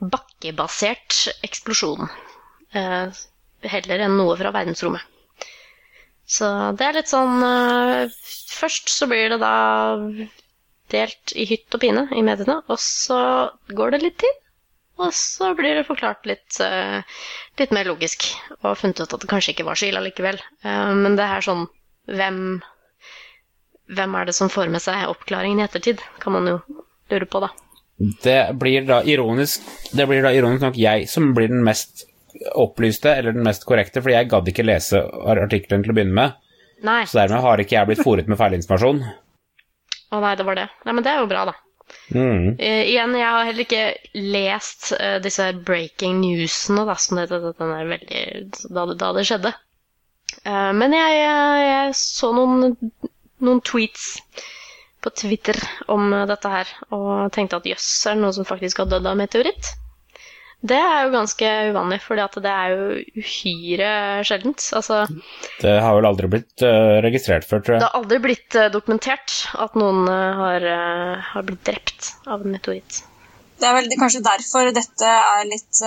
bakkebasert eksplosjon. eh, heller enn noe fra verdensrommet. Så det er litt sånn Først så blir det da delt i hytt og pine i mediene, og så går det litt tid. Og så blir det forklart litt, eh, litt mer logisk, og funnet ut at det kanskje ikke var så ille likevel. Eh, men det er sånn hvem, hvem er det som får med seg oppklaringen i ettertid, kan man jo lure på, da. Det blir da ironisk Det blir da ironisk nok jeg som blir den mest opplyste, eller den mest korrekte, fordi jeg gadd ikke lese artikkelen til å begynne med. Nei. Så dermed har ikke jeg blitt fòret med feilinformasjon. Å nei, det var det. Nei, men det er jo bra, da. Mm. Uh, igjen, jeg har heller ikke lest uh, disse breaking newsene, da, som det veldig, da, da det skjedde. Uh, men jeg, jeg, jeg så noen, noen tweets på Twitter om dette her, og tenkte at jøss, er det noen som faktisk har dødd av meteoritt? Det er jo ganske uvanlig, for det er jo uhyre sjeldent. Altså, Det har vel aldri blitt uh, registrert før, tror jeg. det har aldri blitt uh, dokumentert at noen uh, har, har blitt drept av en meteoritt. Det er vel kanskje derfor dette er litt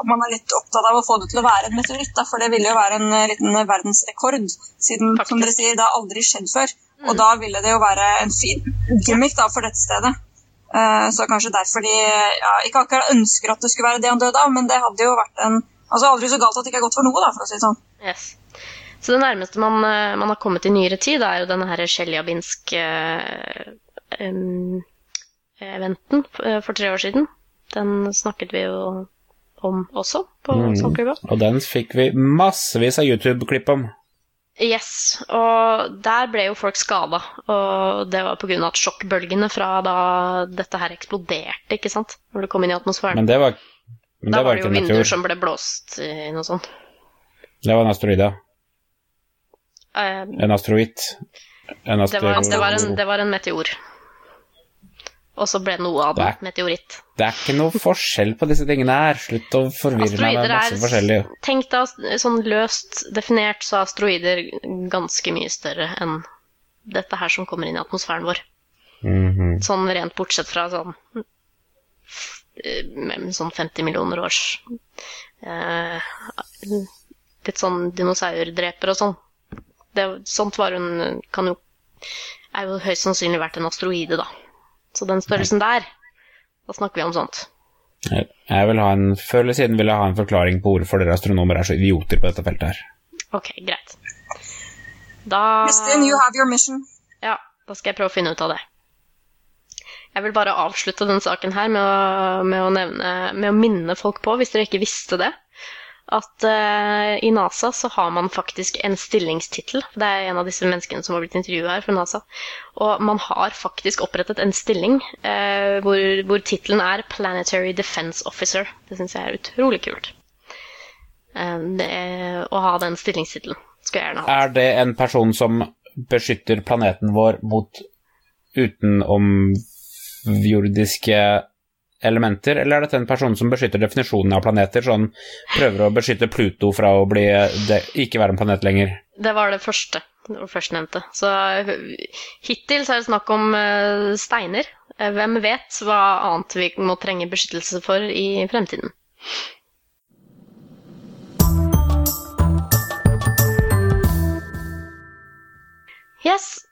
man er litt opptatt av å få det til å være en meteoritt. Da, for det ville jo være en liten verdensrekord, siden som dere sier, det har aldri skjedd før. Og da ville det jo være en fin gimmick da, for dette stedet. Eh, så kanskje derfor de ja, ikke akkurat ønsker at det skulle være det han døde av, men det hadde jo vært en Altså aldri så galt at det ikke er godt for noe, da, for å si det sånn. Yes. Så det nærmeste man, eh, man har kommet i nyere tid, er jo denne her Sjeljabinsk-eventen eh, for tre år siden. Den snakket vi jo om også på Mm. Sandklubba. Og den fikk vi massevis av YouTube-klipp om. Yes, og der ble jo folk skada. Og det var pga. at sjokkbølgene fra da dette her eksploderte, ikke sant? Når det kom inn i atmosfæren. Men det var, men da det var var det jo vinduer som ble blåst i noe sånt. Det var en asteroide. Eh, En asteroid. En Det var, det, var en, asteroid. det var en meteor. Og så ble noe av den meteoritt. Det er ikke noe forskjell på disse tingene her. Slutt å forvirre meg. Det Asteroider er masse er forskjellig. Tenk deg sånn løst definert så er asteroider ganske mye større enn dette her som kommer inn i atmosfæren vår. Mhm. Sånn rent bortsett fra sånn eh, sånn 50 millioner års eh, Litt sånn dinosaurdreper og sånn. Det, sånt var hun kan jo Er jo høyst sannsynlig vært en asteroide, da. Så den størrelsen der, da snakker vi om sånt. Jeg vil ha en, Før eller siden vil jeg ha en forklaring på hvorfor dere astronomer er så idioter på dette feltet her. Ok, greit. Da Kristin, you have your mission. Ja, da skal jeg prøve å finne ut av det. Jeg vil bare avslutte denne saken her med å, med å, nevne, med å minne folk på, hvis dere ikke visste det, at uh, i NASA så har man faktisk en stillingstittel. Det er en av disse menneskene som har blitt intervjua her fra NASA. Og man har faktisk opprettet en stilling uh, hvor, hvor tittelen er Planetary Defense Officer. Det syns jeg er utrolig kult. Uh, det, å ha den stillingstittelen. Skulle jeg gjerne hatt. Er det en person som beskytter planeten vår mot utenomjordiske elementer, eller er dette en person som beskytter definisjonen av planeter, sånn prøver å beskytte Pluto fra å bli det, ikke være en planet lenger? Det var det første. Førstnevnte. Så hittil så er det snakk om uh, steiner. Eh, Hvem vet hva annet vi må trenge beskyttelse for i fremtiden. Yes.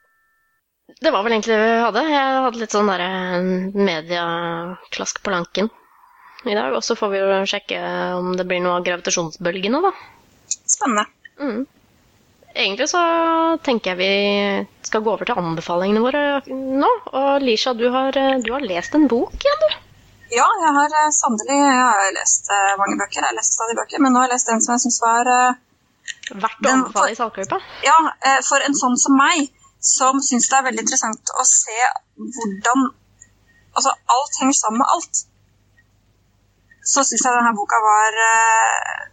Det var vel egentlig det vi hadde. Jeg hadde litt sånn derre medieklask på lanken i dag. Og så får vi jo sjekke om det blir noe av gravitasjonsbølgene, da. Spennende. Mm. Egentlig så tenker jeg vi skal gå over til anbefalingene våre nå. Og Lisha, du har, du har lest en bok igjen, du? Ja, jeg har eh, sannelig jeg har lest eh, mange bøker. Jeg har lest stadig bøker, men nå har jeg lest en som jeg syns var eh, Verdt å anbefale i salgklubba? Ja, eh, for en sånn som meg, som syns det er veldig interessant å se hvordan Altså, alt henger sammen med alt. Så syns jeg denne boka var uh,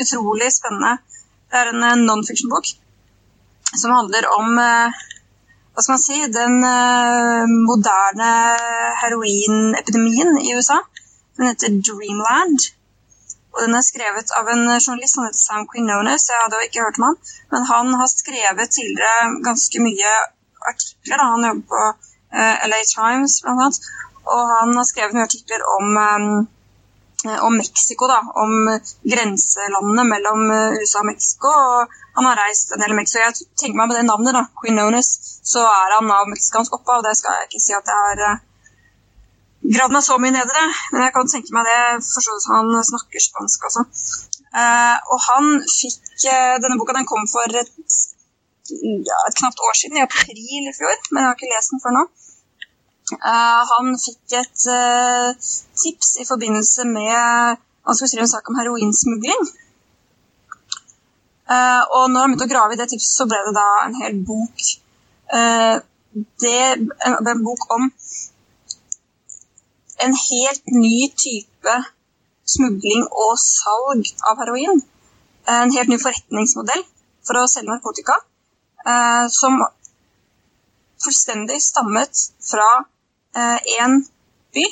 utrolig spennende. Det er en eh, non-fiction-bok som handler om uh, hva skal man si, den uh, moderne heroinepidemien i USA. Den heter Dreamland. Og den er skrevet av en journalist som heter Sam Quinones. Jeg hadde ikke hørt om han, men han har skrevet tidligere ganske mye artikler. Da. Han jobber på uh, LA Times blant annet. Og han har skrevet mye artikler om, um, om Mexico, da. Om grenselandene mellom eh, USA og Mexico. Og han har reist en del i Mexico. Jeg tenker meg med det navnet, da, Quinones, så er han av meksikansk opphav. Det skal jeg ikke si at jeg har eh, er så mye nedre, men jeg kan tenke meg det, forstå det som han snakker spansk også. Uh, og han fikk uh, Denne boka den kom for et, ja, et knapt år siden, i april i fjor, men jeg har ikke lest den før nå. Uh, han fikk et eh, tips i forbindelse med Han skulle skrive en sak om heroinsmugling. Eh, og når han begynte å grave i det tipset, så ble det da en hel bok. Eh, det, en, en bok om en helt ny type smugling og salg av heroin. En helt ny forretningsmodell for å selge narkotika, eh, som fullstendig stammet fra eh, en by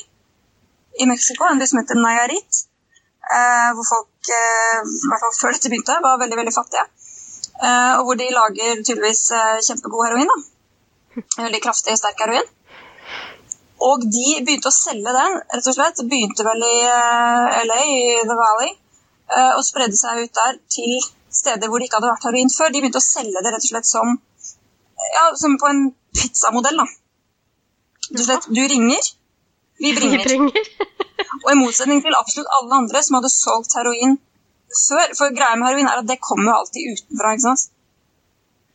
i Mexico, en by som heter Nayarit, eh, hvor folk, eh, i hvert fall før dette begynte, var veldig, veldig fattige. Eh, og hvor de lager tydeligvis eh, kjempegod heroin. da. Veldig kraftig, sterk heroin. Og de begynte å selge den, rett og slett. Begynte vel i eh, LA, i The Valley, eh, og spredde seg ut der til steder hvor det ikke hadde vært heroin før. De begynte å selge det rett og slett som, ja, som på en pizzamodell. da. Rett og slett, du ringer, vi bringer. Vi bringer. Og i motsetning til absolutt alle andre som hadde solgt heroin før For greia med heroin er at det kommer alltid utenfra. ikke sant?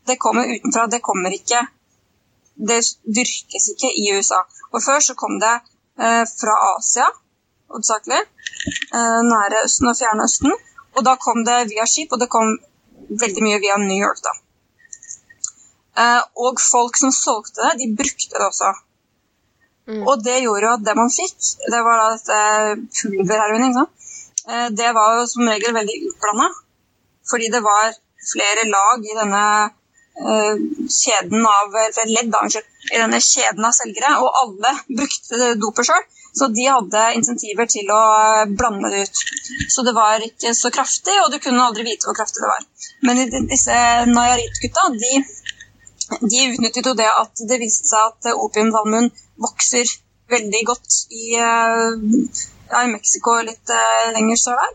Det kommer utenfra, det kommer ikke Det dyrkes ikke i USA. Og før så kom det eh, fra Asia, hovedsakelig. Eh, nære Østen og Fjerne Østen. Og da kom det via skip, og det kom veldig mye via New York, da. Eh, og folk som solgte det, de brukte det også. Mm. Og det gjorde jo at det man fikk, det var da dette pulverheroin, ikke sant. Det var jo som regel veldig utblanda, fordi det var flere lag i denne kjeden av ledd, i denne kjeden av selgere, og alle brukte doper sjøl. Så de hadde insentiver til å eh, blande det ut. Så det var ikke så kraftig, og du kunne aldri vite hvor kraftig det var. Men disse Nayarit-gutta, de, de utnyttet jo det at det viste seg at eh, opiumvalmuen vokser veldig godt i, eh, ja, i Mexico litt eh, lenger sør der.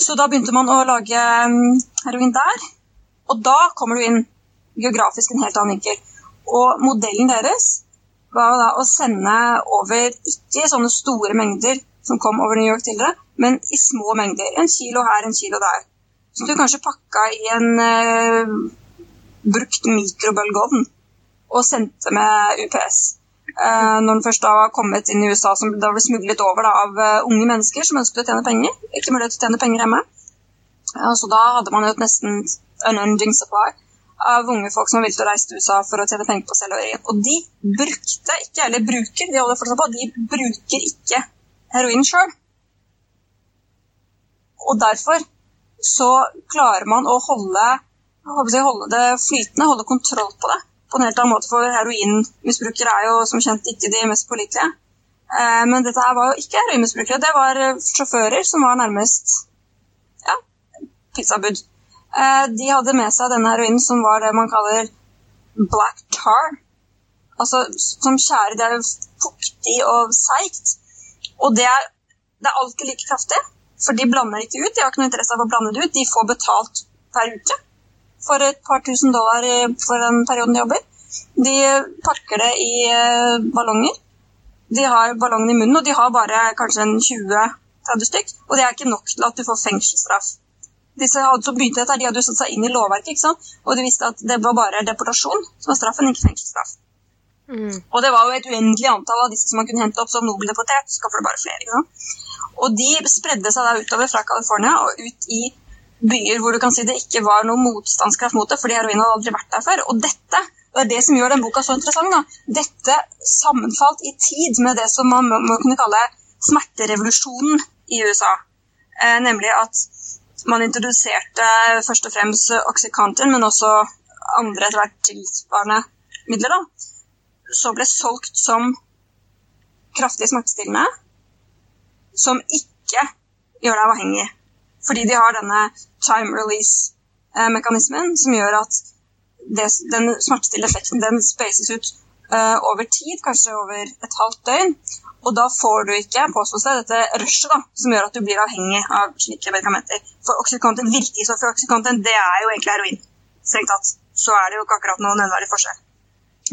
Så da begynte man å lage mm, heroin der. Og da kommer du inn geografisk en helt annen vinkel. Og modellen deres var da å sende over ikke sånne store mengder som kom over New York tidligere, men i små mengder. En kilo her, en kilo der. Så du kanskje pakka i en eh, brukt mikrobølgeovn og sendte med UPS. Eh, når den først da var kommet inn i USA, som da ble smuglet over da, av uh, unge mennesker som ønsket å tjene penger. Ikke mulighet til å tjene penger hjemme. Ja, så da hadde man jo et nesten unending supply av unge folk som ville reise til USA for å tjene penger på å heroin. Og de brukte ikke, eller bruker, de holder fortsatt på, de bruker ikke heroin sjøl. Og derfor så klarer man å holde, jeg å holde det flytende, holde kontroll på det på en helt annen måte, for heroinmisbrukere er jo som kjent ikke de mest pålitelige. Eh, Men dette her var jo ikke heroinmisbrukere, det var eh, sjåfører som var nærmest ja, pizzabud. Eh, De hadde med seg denne heroinen som var det man kaller black tar. Altså som tjære. det er jo fuktig og seigt. Og det er, det er alltid like kraftig, for de blander ikke ut. De har ikke noe interesse av å blande det ut. De får betalt per uke for et par tusen dollar for den perioden de jobber. De pakker det i eh, ballonger. De har ballongen i munnen, og de har bare kanskje en 20-30 stykk. Og det er ikke nok til at du får fengselsstraff. Disse som begynte dette, de hadde jo satt seg inn i lovverket, ikke sant? og de visste at det var bare deportasjon som var straffen, ikke fengselsstraff. Mm. Og det var jo et uendelig antall av disse som man kunne hente opp som nobeldeportert. Så får det bare flere, ikke sant? Og de spredde seg da utover fra California og ut i byer hvor du kan si det ikke var noe motstandskraft mot det, fordi heroin hadde aldri vært der før. Og dette det er det som gjør den boka så interessant. Da. Dette sammenfalt i tid med det som man må kunne kalle smerterevolusjonen i USA. Eh, nemlig at man introduserte først og fremst Oxycontin, men også andre etter hvert tilsvarende midler, da, så ble solgt som kraftig smertestillende som ikke gjør deg avhengig. Fordi de har denne time release-mekanismen som gjør at det, den smertestillende effekten den spaces ut over tid, kanskje over et halvt døgn. Og da får du ikke påstås det, dette rushet da, som gjør at du blir avhengig av slike medikamenter. For Oxycontin virker så for Oxycontin, det er jo egentlig heroin. Strengt tatt. Så er det jo ikke akkurat noen nevneverdig forskjell.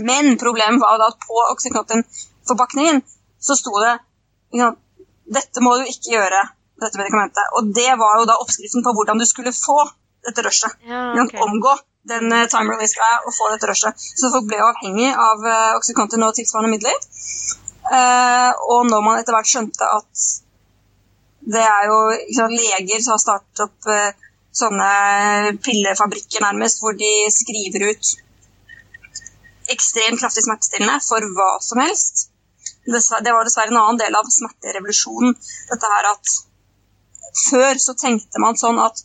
Men problemet var da at på Oxycontin-forpakningen så sto det dette må du ikke gjøre, dette medikamentet. Og det var jo da oppskriften på hvordan du skulle få dette rushet. Ja, okay. Omgå den uh, time release-greia og få dette rushet. Så folk ble avhengig av uh, Oxycontin og tilsvarende midler. Uh, og når man etter hvert skjønte at det er jo liksom, leger som har startet opp uh, sånne pillefabrikker nærmest, hvor de skriver ut ekstremt kraftig smertestillende for hva som helst, det var dessverre en annen del av smerterevolusjonen. Dette her at Før så tenkte man sånn at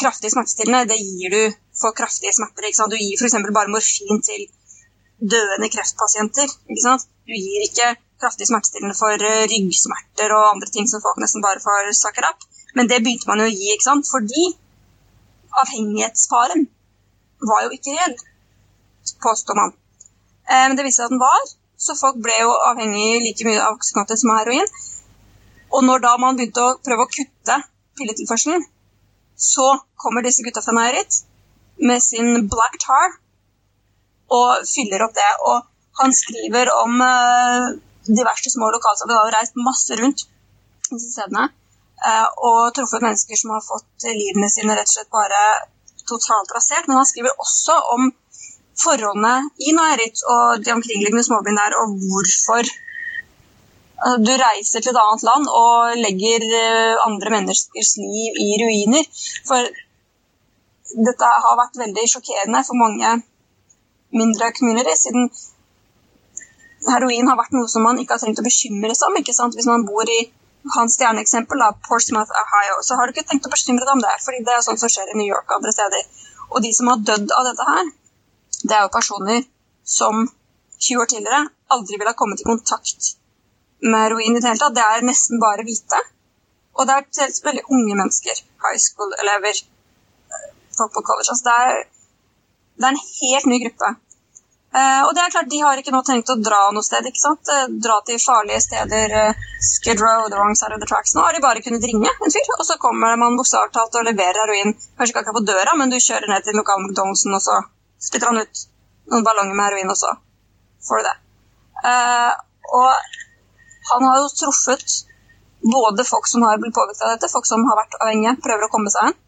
kraftig smertestillende det gir du for kraftige smerter. Ikke sant? Du gir f.eks. bare morfin til døende kreftpasienter. Ikke sant? Du gir ikke kraftig smertestillende for eh, ryggsmerter og andre ting som folk nesten bare får sakker opp. Men det begynte man jo å gi, ikke sant? fordi avhengighetsfaren var jo ikke reell, påstår man. Eh, men det viste seg at den var. Så folk ble jo avhengig like mye av oksykontin som av heroin. Og når da man begynte å prøve å kutte pilletilførselen, så kommer disse gutta fra Nairit med sin black tar og fyller opp det. Og han skriver om uh, diverse små lokalsamfunn. Han har reist masse rundt disse stedene uh, og truffet mennesker som har fått livene sine rett og slett bare totalt rasert. Men han skriver også om forholdene i Nairit og de omkringliggende småbyene der, og hvorfor du reiser til et annet land og legger eh, andre menneskers liv i ruiner. For dette har vært veldig sjokkerende for mange mindre kommuner, siden heroin har vært noe som man ikke har trengt å bekymre seg om. ikke sant? Hvis man bor i hans stjerneeksempel, Portsmouth, Ohio, så har du ikke tenkt å bekymre deg om det, fordi det er sånt som skjer i New York og andre steder. Og de som har dødd av dette her, det er jo personer som 20 år tidligere aldri ville ha kommet i kontakt med heroin i det hele tatt. Det er nesten bare hvite. Og det er til veldig unge mennesker. High school-elever, folk på college. Altså det, er, det er en helt ny gruppe. Uh, og det er klart, De har ikke nå tenkt å dra noe sted. ikke sant? Uh, dra til farlige steder. Uh, Skid Row, the wrong side of the tracks. Nå har de bare kunnet ringe en fyr, og så kommer man bokstavelig talt og leverer heroin. Kanskje ikke akkurat på døra, men du kjører ned til lokal McDonald'sen, og så spytter han ut noen ballonger med heroin og så får du det. Uh, og han har jo truffet både folk som har blitt påvirket av dette, folk som har vært avhengige, prøver å komme seg inn,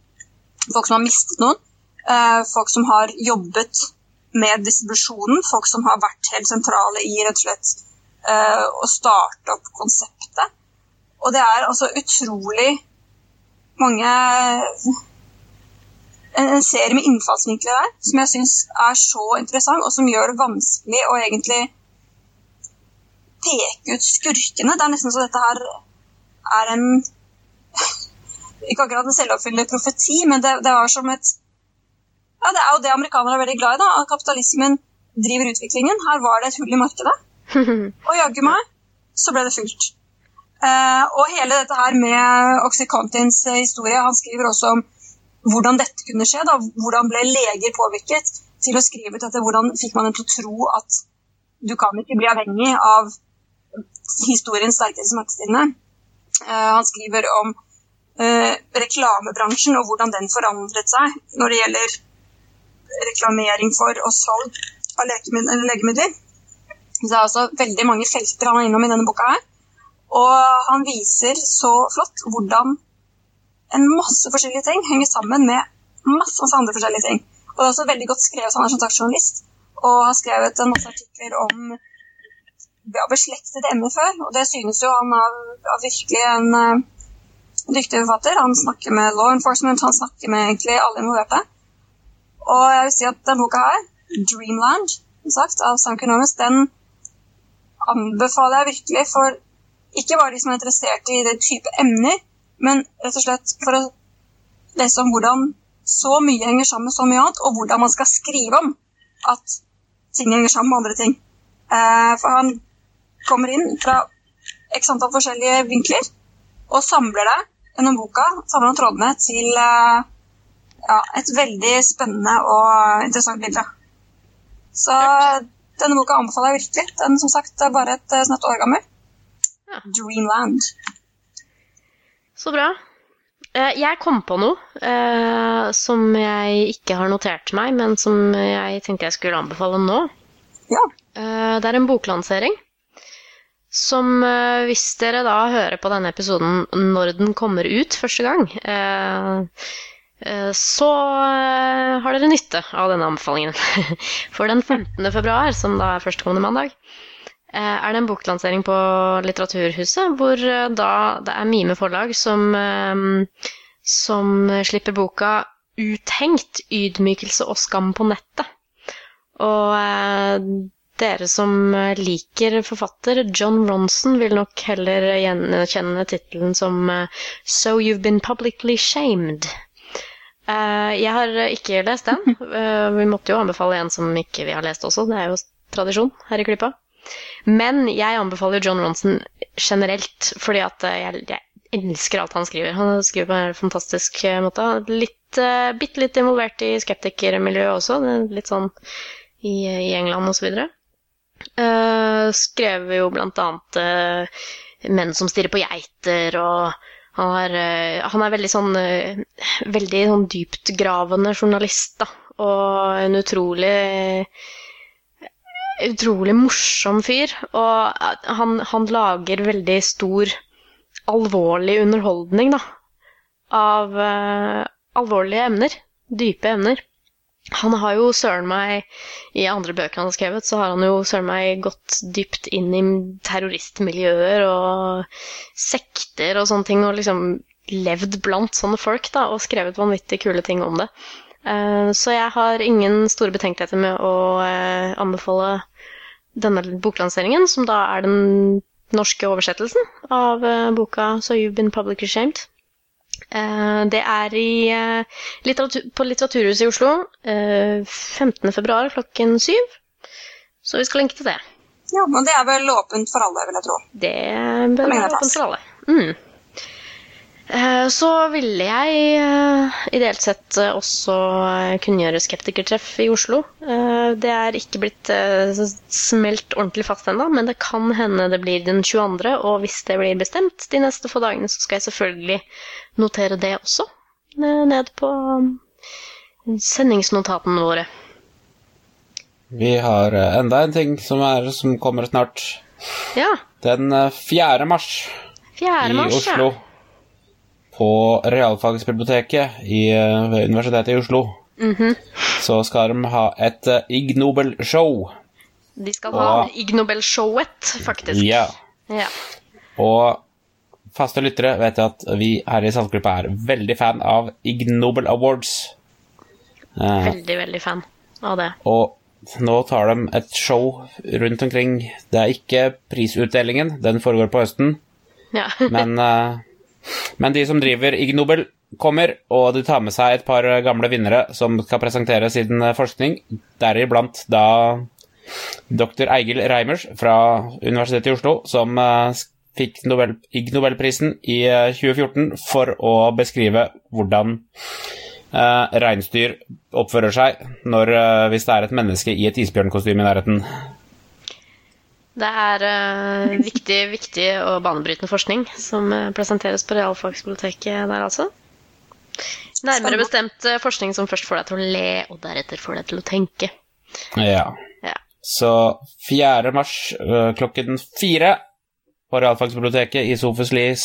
folk som har mistet noen, uh, folk som har jobbet med distribusjonen, folk som har vært helt sentrale i rett og slett uh, å starte opp konseptet. Og det er altså utrolig mange en serie med innfallsvinkler der som jeg syns er så interessant, og som gjør det vanskelig å egentlig peke ut skurkene. Det er nesten så dette her er en Ikke akkurat en selvoppfyllende profeti, men det, det var som et Ja, det er jo det amerikanere er veldig glad i, da. At kapitalismen driver utviklingen. Her var det et hull i markedet. Og jaggu meg så ble det fullt. Uh, og hele dette her med Oxycontins historie Han skriver også om hvordan dette kunne skje. Da. Hvordan ble leger påvirket til å skrive ut dette? Hvordan fikk man dem til å tro at du kan ikke bli avhengig av historiens sterkeste smertestillende? Uh, han skriver om reklamebransjen og hvordan den forandret seg når det gjelder reklamering for og salg av legemidler. Så det er altså veldig mange felter han er innom i denne boka her. Og han viser så flott hvordan en masse forskjellige ting henger sammen med masse, masse andre forskjellige ting. Og det er også veldig godt skrevet. Han er som sagt journalist og har skrevet en masse artikler om ja, beslektede emner før. Og det synes jo han er, er virkelig en uh, dyktig forfatter. Han snakker med law enforcement, han snakker med egentlig alle involverte. Og jeg vil si at denne boka her, 'Dreamland', sagt, av Sam Kunomis, den anbefaler jeg virkelig for ikke bare de som er interessert i det type emner, men rett og slett for å lese om hvordan så mye henger sammen med så mye annet, og hvordan man skal skrive om at ting henger sammen med andre ting. Eh, for han kommer inn fra x antall forskjellige vinkler og samler det gjennom boka, samler han trådene til eh, ja, et veldig spennende og interessant bilde. Så denne boka anbefaler jeg virkelig. Den som sagt er bare et snart snatt år gammel. Ja. Dreamland. Så bra. Eh, jeg kom på noe eh, som jeg ikke har notert meg, men som jeg tenkte jeg skulle anbefale nå. Ja. Eh, det er en boklansering. Som eh, hvis dere da hører på denne episoden når den kommer ut første gang, eh, Eh, så eh, har dere nytte av denne anbefalingen. For den 15. februar, som da er førstkommende mandag, eh, er det en boklansering på Litteraturhuset, hvor da det er Mime forlag som, som slipper boka 'Uthengt ydmykelse og skam på nettet'. Og dere som liker forfatter John Ronson, vil nok heller gjenkjenne tittelen som 'So You've Been Publicly Shamed'. Uh, jeg har ikke lest den. Vi måtte jo anbefale en som ikke vi har lest også. Det er jo tradisjon her i Klippa. Men jeg anbefaler John Ronson generelt, fordi at eh, jeg, jeg, elsker alt han skriver. Han skriver på en fantastisk måte. Litt, Bitte litt involvert i skeptikermiljøet også, litt sånn i, i England osv. Uh, skrev jo blant annet uh, 'Menn som stirrer på geiter' og han er, uh, han er veldig sånn uh, Veldig sånn dyptgravende journalist, da. Og en utrolig Utrolig morsom fyr. Og han, han lager veldig stor, alvorlig underholdning, da. Av alvorlige emner. Dype emner. Han har jo søren meg I andre bøker han har skrevet, så har han jo søren meg gått dypt inn i terroristmiljøer og sekter og sånne ting, og liksom levd blant sånne folk, da, og skrevet vanvittig kule ting om det. Uh, så jeg har ingen store betenkeligheter med å uh, anbefale denne boklanseringen, som da er den norske oversettelsen av uh, boka So You've Been Publicly Shamed. Eh, det er i, eh, litteratur, på Litteraturhuset i Oslo 15.2 eh, klokken syv. Så vi skal linke til det. Ja, men det er vel åpent for alle, vil jeg tro. Det bør være åpent for alle. Mm. Så ville jeg ideelt sett også kunngjøre Skeptikertreff i Oslo. Det er ikke blitt smelt ordentlig fast ennå, men det kan hende det blir den 22., og hvis det blir bestemt de neste få dagene, så skal jeg selvfølgelig notere det også ned på um, sendingsnotatene våre. Vi har eh, enda en ting som, er, som kommer snart. Ja. Den 4. Eh, mars 4. mars, i Oslo. Ja. På realfagsbiblioteket i, eh, ved Universitetet i Oslo. Mm -hmm. Så skal de ha et Ig Nobel-show. De skal og, ha Ig Nobel-showet, faktisk. Ja. ja. Og faste lyttere vet at vi her i Saltgruppa er veldig fan av Ig Nobel Awards. Eh, veldig, veldig fan av det. Og nå tar de et show rundt omkring. Det er ikke prisutdelingen, den foregår på høsten. Ja. men, uh, men, de som driver Ig Nobel, kommer, og de tar med seg et par gamle vinnere som skal presentere sin forskning, deriblant da dr. Eigil Reimers fra Universitetet i Oslo, som uh, fikk Nobel, Ig Nobelprisen i 2014 eh, for å beskrive hvordan eh, reinsdyr oppfører seg når, eh, hvis det er et menneske i et isbjørnkostyme i nærheten. Det er uh, viktig, viktig og banebrytende forskning som uh, presenteres på realfagsbiblioteket der, altså. Nærmere bestemt eh, forskning som først får deg til å le, og deretter får deg til å tenke. Ja. Ja. Så 4. mars klokken fire på Realfagsbiblioteket i Sofus Lies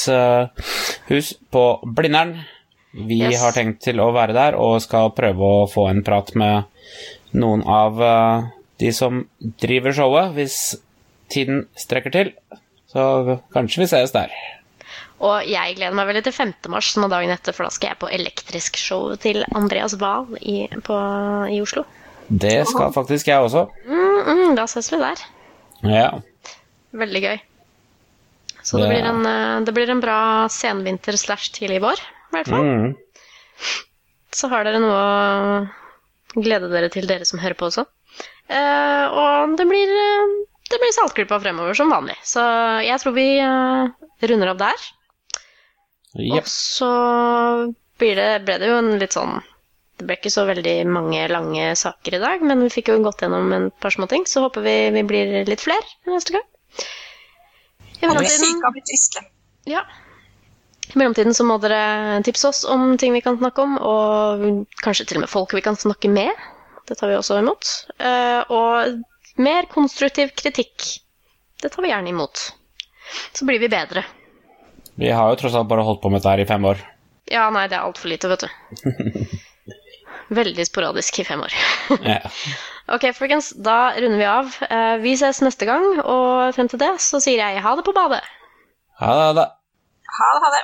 hus på Blindern. Vi Yes. har tenkt til å være der og skal prøve å få en prat med noen av de som driver showet, hvis tiden strekker til. Så kanskje vi ses der. Og jeg gleder meg veldig til 5. mars, som er dagen etter, for da skal jeg på elektrisk show til Andreas Wahl i, på, i Oslo. Det skal faktisk jeg også. Mm, mm, da ses vi der. Ja. Veldig gøy. Så det, Det- blir en, eh, det blir en bra senvinter slash tidlig vår, i hvert fall. Mm. Så har dere noe å glede dere til, dere som hører på også. Uh, og det blir, eh, det blir Saltklippa fremover som vanlig. Så jeg tror vi eh, runder opp der. Yep. Og så blir det, ble det jo en litt sånn Det ble ikke så veldig mange lange saker i dag, men vi fikk jo gått gjennom en par små ting, så håper vi vi blir litt flere neste gang. I mellomtiden, ja. I mellomtiden så må dere tipse oss om ting vi kan snakke om, og kanskje til og med folk vi kan snakke med. Det tar vi også imot. Eh, og mer konstruktiv kritikk. Det tar vi gjerne imot. Så blir vi bedre. Vi har jo tross alt bare holdt på med dette her i fem år. Ja, nei, det er altfor lite, vet du. Veldig sporadisk i fem år. Ja. Ok, folkens, da runder vi av. Eh, Vi ses neste gang, og frem til det så sier jeg ha det på badet. Ha det. Ha det. Ha det, ha det.